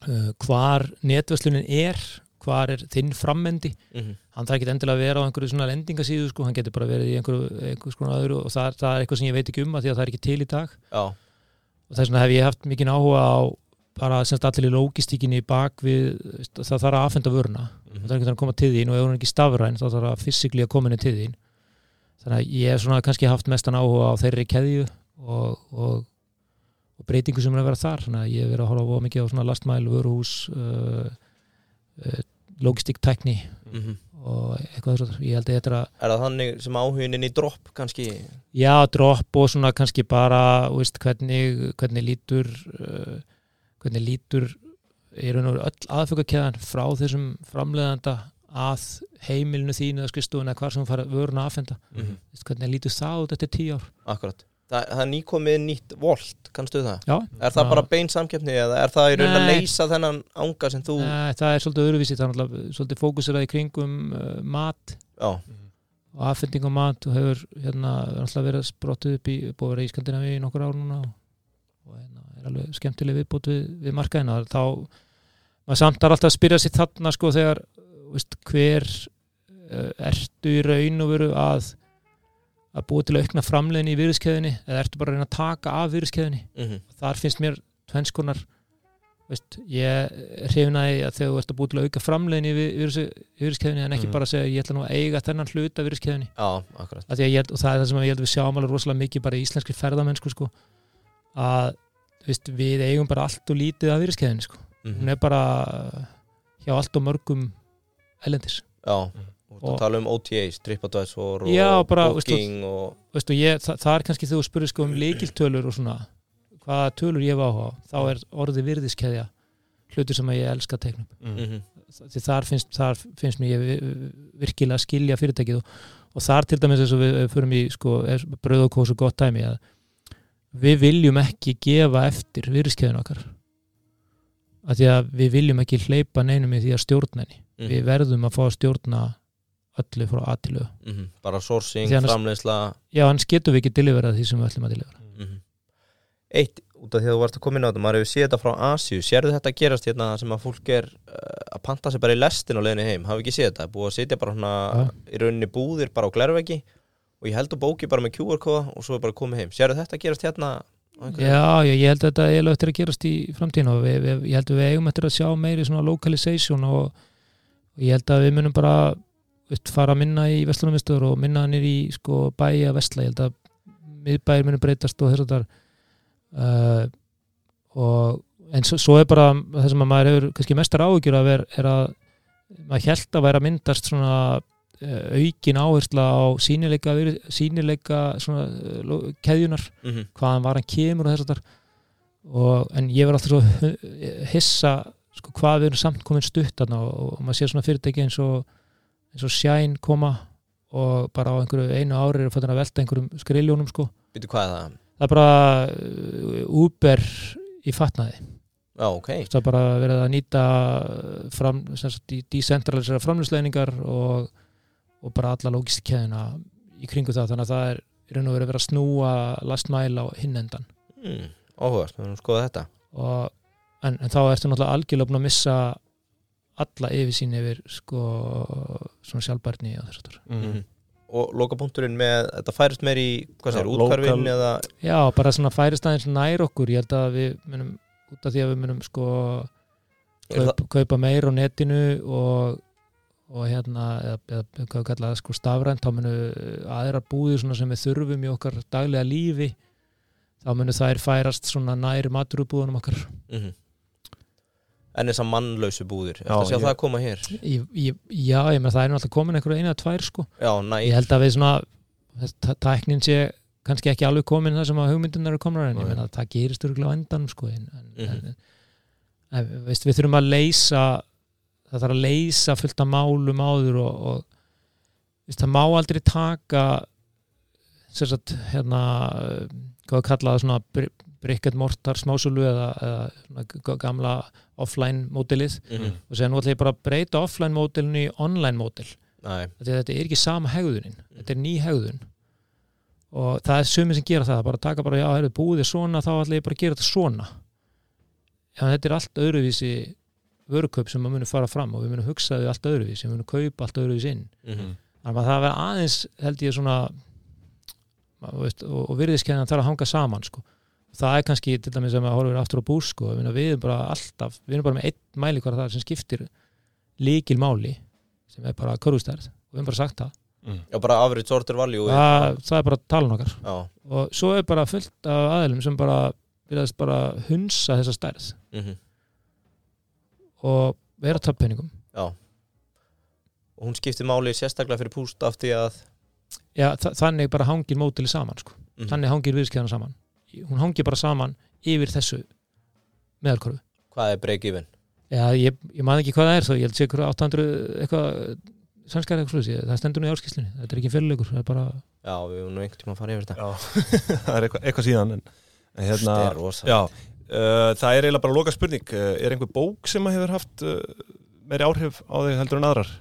uh, hvar netverslunin er hvar er þinn frammendi. Mhm. hann þarf ekki endilega að vera á einhverju svona lendingasíðu sko, hann getur bara verið í einhverju, einhverju öðru og það, það er eitthvað sem ég veit ekki um að því að það er ekki til í dag. Já, og þess vegna hef ég haft mikið áhuga á bara semst allir í lógistíkinni bak við, það þarf að afhenda vöruna. Mhm. það er einhvern veginn að koma til þín og ef hún er ekki stafræn þá þarf að fysikli að koma henni til þín. Þannig að ég hef svona kannski haft mestan áhuga á þeirri keðju og, og, og breytingu sem er að vera þar þannig að ég hef verið að horfa mikið á svona lastmæl, vöruhús uh, uh, logistíktækni Mhm. og eitthvað þess að ég held að þetta er að Er það þannig sem áhugin inn í dropp kannski Já, dropp og svona kannski bara veist, hvernig, hvernig lítur uh, hvernig lítur og veru öll aðfjökakeðan frá þessum framleiðanda að heimilinu þínu eða skristofuna eða hvar sem fara vöruna að afhenda Mhm. Veist, hvernig lítur það út eftir tíu ár Akkurat Það, það er nýkomið nýtt volt, kannstu það? Já, Er það Já. bara bein samkeppni eða er það í raun að leysa þennan anga sem þú Nei, það er svolítið öðruvísi það er svolítið fókusirað í kringum uh, mat. Já, og aðfending á mat og hefur hérna náttúrulega verið sprottuð upp í búið að vera í Skandinavíu í nokkur ár núna og, og hérna er alveg skemmtileg viðbót við, við markaðina. Þá maður samt er alltaf að spyrja sér þarna sko þegar veist, hver uh, ertu í raun og veru að að búa til að aukna framleiðin í virðiskeðinni eða ertu bara að reyna að taka af virðiskeðinni mhm, þar finnst mér tvennskonar veist, ég hrifnaði að þegar þú ert að búa til að auka framleiðin í virðiskeðinni en ekki Mhm. bara að segja ég ætla nú að eiga þennan hluta virðiskeðinni já, akkurat að ég held, og það er það sem ég held við sjáum alveg rosalega mikið bara í íslenski ferðamennsku sko, að veist, við eigum bara allt og lítið af virðiskeðinni sko. Mhm. hún er bara hjá allt og mörgum ellendis Já, Mhm. Og tala um OTAs, TripAdvisor og Já, bara, Booking og Veistu, ég, það, það er kannski þegar þú spurði sko um leikiltölur og svona hvaða tölur ég áhuga á þá er orðið virðiskeðja hlutur sem ég elska að teikna upp. Mm. mhm, því þar finnst, þar finnst mér virkilega skilja fyrirtækið og, og þar til dæmis eins og við, förum í sko, bröð og kós og gott dæmi að við viljum ekki gefa eftir virðiskeðun okkar. Að því að við viljum ekki hleypa neinum í því að stjórna henni. Mhm. við verðum að fá að stjórna öllu frá aðtilu Mhm. bara sourcing, Því annars- framleiðsla. Já, hans getum við ekki deliverað því sem við ætlum að delivera Mhm. Eitt, út af því að þú varst að koma inn á þetta maður hefur séð þetta frá Asíu, sérðu þetta gerast hérna sem að fólk er uh, að panta sig bara í lestin og leiðinni heim, hafi ekki séð þetta? Búið að sitja bara hana Ja. í rauninni búðir bara á glerveggi og ég held að bóki bara með QR-kóða og svo er bara komið heim. Sérðu þetta gerast hérna Já, já, ég held að þetta er eftir að gerast í framtíðin og við, við, ég held að við eigum eftir að sjá meiri svona localization og, og ég held að við munum bara fara minna í Vestlunarmistöður og minna nýr í sko, bæja Vestla, ég held að miðbæir munum breytast og þess að uh, og en svo, svo er bara það sem að maður hefur kannski mestar áhyggjur af er, er að maður held að vera að myndast svona uh, aukin áhersla á sínileika, sínileika svona, uh, keðjunar Mhm. hvaðan var hann kemur og þess að og en ég verð alltaf svo hissa sko, hvað við erum samt komin stutt og, og maður sér svona fyrirtæki eins og eins og Shine koma og bara á einhverju einu ári er að velta einhverjum skriljónum sko. Býtu hvað er það? það er bara uh, Uber í fatnaði. Já, ok. Það er bara verið að nýta fram, sagt, í decentralisera framlýsleiningar og, og bara alla logistikkeðina í kringu það. Þannig að það er raun og verið að vera að snúa last mile á hinn endan mm, Áhugast, við erum að skoða þetta. Og, en, en þá ertu náttúrulega algjörlega búin að missa alla yfirsýn yfir sko, svona sjálfbærni og þess að Mhm. Og lokapunkturinn með, þetta færist meir í hvað sér, útkvarfin local- eða? Já, bara svona færist aðeins nær okkur. Ég held að við munum, út af því að við munum sko kaup, kaupa meir á netinu og, og hérna eða, eða hvað við kalla það sko stafrænt þá munu aðra búðir svona sem við þurfum í okkar daglega lífi þá munu þær færast svona nær maturubúðunum okkar. Mhm. En þessar mannlausu búðir. Já, Þetta sjá ég- það koma hér? Ég, ég, já, ég með það er náttúrulega komin einhverja eina eða tvær sko. Já, næ. Ég held að við svona þess- tæknin sé kannski ekki alveg komin það sem að hugmyndunar eru komnar en ég menna að það gerist örgulega á endan sko, en, en, Mhm. en, en veist, við þurfum að leysa það þarf að leysa fullt af málum áður og, og veist, það má aldrei taka sem sagt hérna hvað að kalla það svona br- brick and mortar smásölu eða, eða gamla offline mótilið Mhm. og segja nú ætla ég bara að breyta offline mótilinu í online mótil Þetta, er ekki sama hegðunin þetta er ný hegðun. Og það er sumir sem gera það bara taka bara, já, heyrðu, búið er svona þá ætla ég bara að gera þetta svona. Já, þetta er allt öðruvísi vörukaup sem maður munum fara fram og við munum hugsa þau allt öðruvísi, við munum kaupa allt öðruvísi inn. Mhm. þannig að það verður aðeins held ég svona veist, og, og virðiskennan þarf að hanga saman sko. Það er kannski til dæmis sem að horfum aftur á bús sko. við, við erum bara alltaf, við erum bara með einn mæli hvað það sem skiptir líkil máli sem er bara körfustærð og við erum bara sagt það. Já, bara average order value það, það er bara talan okkar. Já, og svo er bara fullt af aðeilum sem bara virðast bara hunsa þessa stærð. Mhm, og vera að tappa penningum já. Og hún skiptir máli sérstaklega fyrir púst af því að Já, þa þannig bara hangir mótili saman sko. mhm. þannig hangir viðskjæðana saman hún hangir bara saman yfir þessu meðalkorfu Hvað er break even? Já, ég, ég man ekki hvað það er þó, ég held sé ykkur 800 eitthvað, sannskar eitthvað slúsi, það stendur nú í áskýslunni, þetta er ekki fyrirleikur, það er bara, Já, við höfum nú einhvern tíma að fara yfir þetta Já, það er eitthvað, eitthvað síðan en, en hérna, er já, uh, það er eiginlega bara loka spurning uh, er einhver bók sem að hefur haft uh, meiri áhrif á þig heldur en aðrar?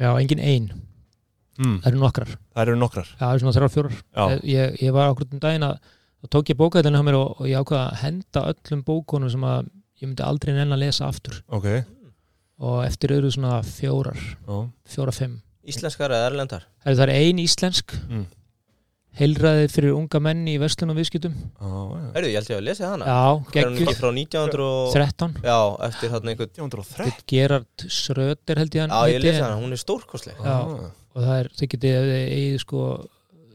já, engin ein, Mm. það eru nokkrar, Það eru nokkrar. Já, það eru svona þrjár fjórar, ég, ég var okkur um daginn að, þá tók ég bókaðilinu hjá mér og, og ég ákvaða að henda öllum bókunum sem að ég myndi aldrei nenn að lesa aftur. Ok. Og eftir eru svona fjórar, Já, fjóra, fimm. Íslenskar eða erlendar? Er- það er ein íslensk, Mm. Heilræði fyrir unga menni í verslun og viðskiptum. Herðu, ég held ég að lesa hana. Já, geggjur, frá 1900 og... 13, Já, eftir þarna einhvern 1930 Gerard Schröder held ég hann Já, ég lesa hana, hún er stórkostleg. Já. og það er, þið getið þið eigið sko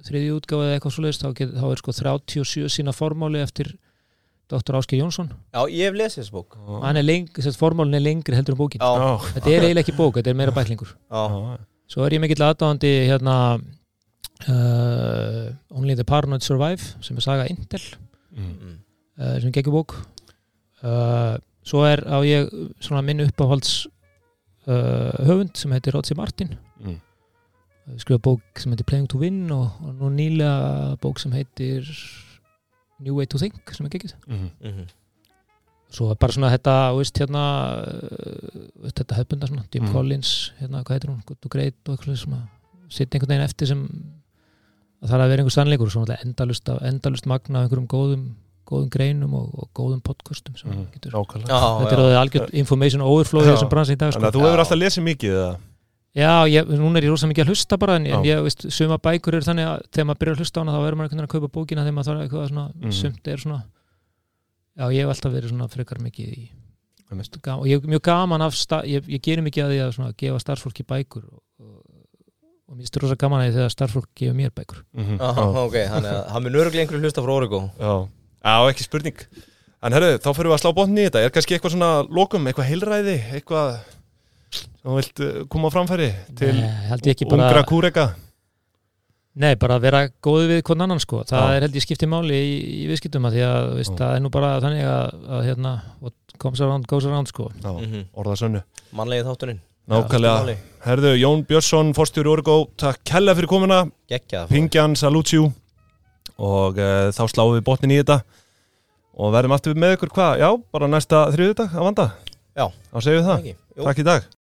þriði útgáfa eða eitthvað svoleiðist þá, get, þá er sko 37 sína formáli eftir Dr. Ásker Jónsson. Já, ég hef lesið þessu bók. Er þess að formálin er lengri heldur en bókin. Já, Já, þetta er eiginlega ekki bók, þetta er meira bæklingur. Já, já, svo er ég mikill aðdáðandi hérna uh, Only the Paranoid Survive sem er saga Intel mm. mm. uh, sem geggjur bók uh, svo er á ég svona minn uppáhalds uh, höfund sem heitir Rótsi Martin mm. skrifa bók sem heitir Playing to Win og, og nú nýlega bók sem heitir New Way to Think sem er gekkið Mm. Mhm. svo er bara svona þetta, þú veist, hérna uh, þetta hefbunda svona, Jim Mm. Collins hérna, hvað heitir hún, Good to Great og eitthvað sem að sitja einhvern veginn eftir sem það er að vera einhver sannleikur og svona endalust, af- endalust magna af einhverjum góðum góðum greinum og, og góðum podcastum sem Mm. getur, þetta er alveg algjört information overflow þessum bransi í dag sko. Þú hefur alltaf lesið mikið eða? Já, ég, núna er ég rosa mikið að hlusta bara en, en ég veist, suma bækur eru þannig að þegar maður byrjar að hlusta á hana þá verður maður einhvern veginn að kaupa bókina þegar maður þarf eitthvað svona, Mhm. sumt er svona Já, ég hef alltaf verið svona frekar mikið í og ég er mjög gaman af sta, ég, ég gerir mikið að því að svona, gefa starfsfólki bækur og, og, mér styrir rosa gaman að því þegar starfsfólk gefur mér bækur Mhm. Aha, Já. ok, þannig að hann mun öruglega einhverju hlusta frá Origo Já, Já ekki spurning En herru, þá fyrir við að slá botni í þetta Er kannski eitthvað svona lokum, eitthvað heilræði Eitthvað sem þú vilt uh, koma á framfæri Til ungra kúreka Nei, bara að vera góði við hvern annan sko. það Já. er held ég skipti máli í, í viðskiptum að því að veist, það er nú bara þannig að, að hérna, what comes around goes around sko. Já, Mhm. orða sönnu Mannlegið þátturinn Nákvæmlega. Herðu, Jón Björnsson, forstjóri Orgo Takk kella fyrir komuna. Pingjan, Salútsjú Og uh, þá sláum við botnin í þetta. Og verðum aftur með ykkur hvað? Já, bara næsta þriðudag að vanda? Já. Þá segjum við það. Takk í dag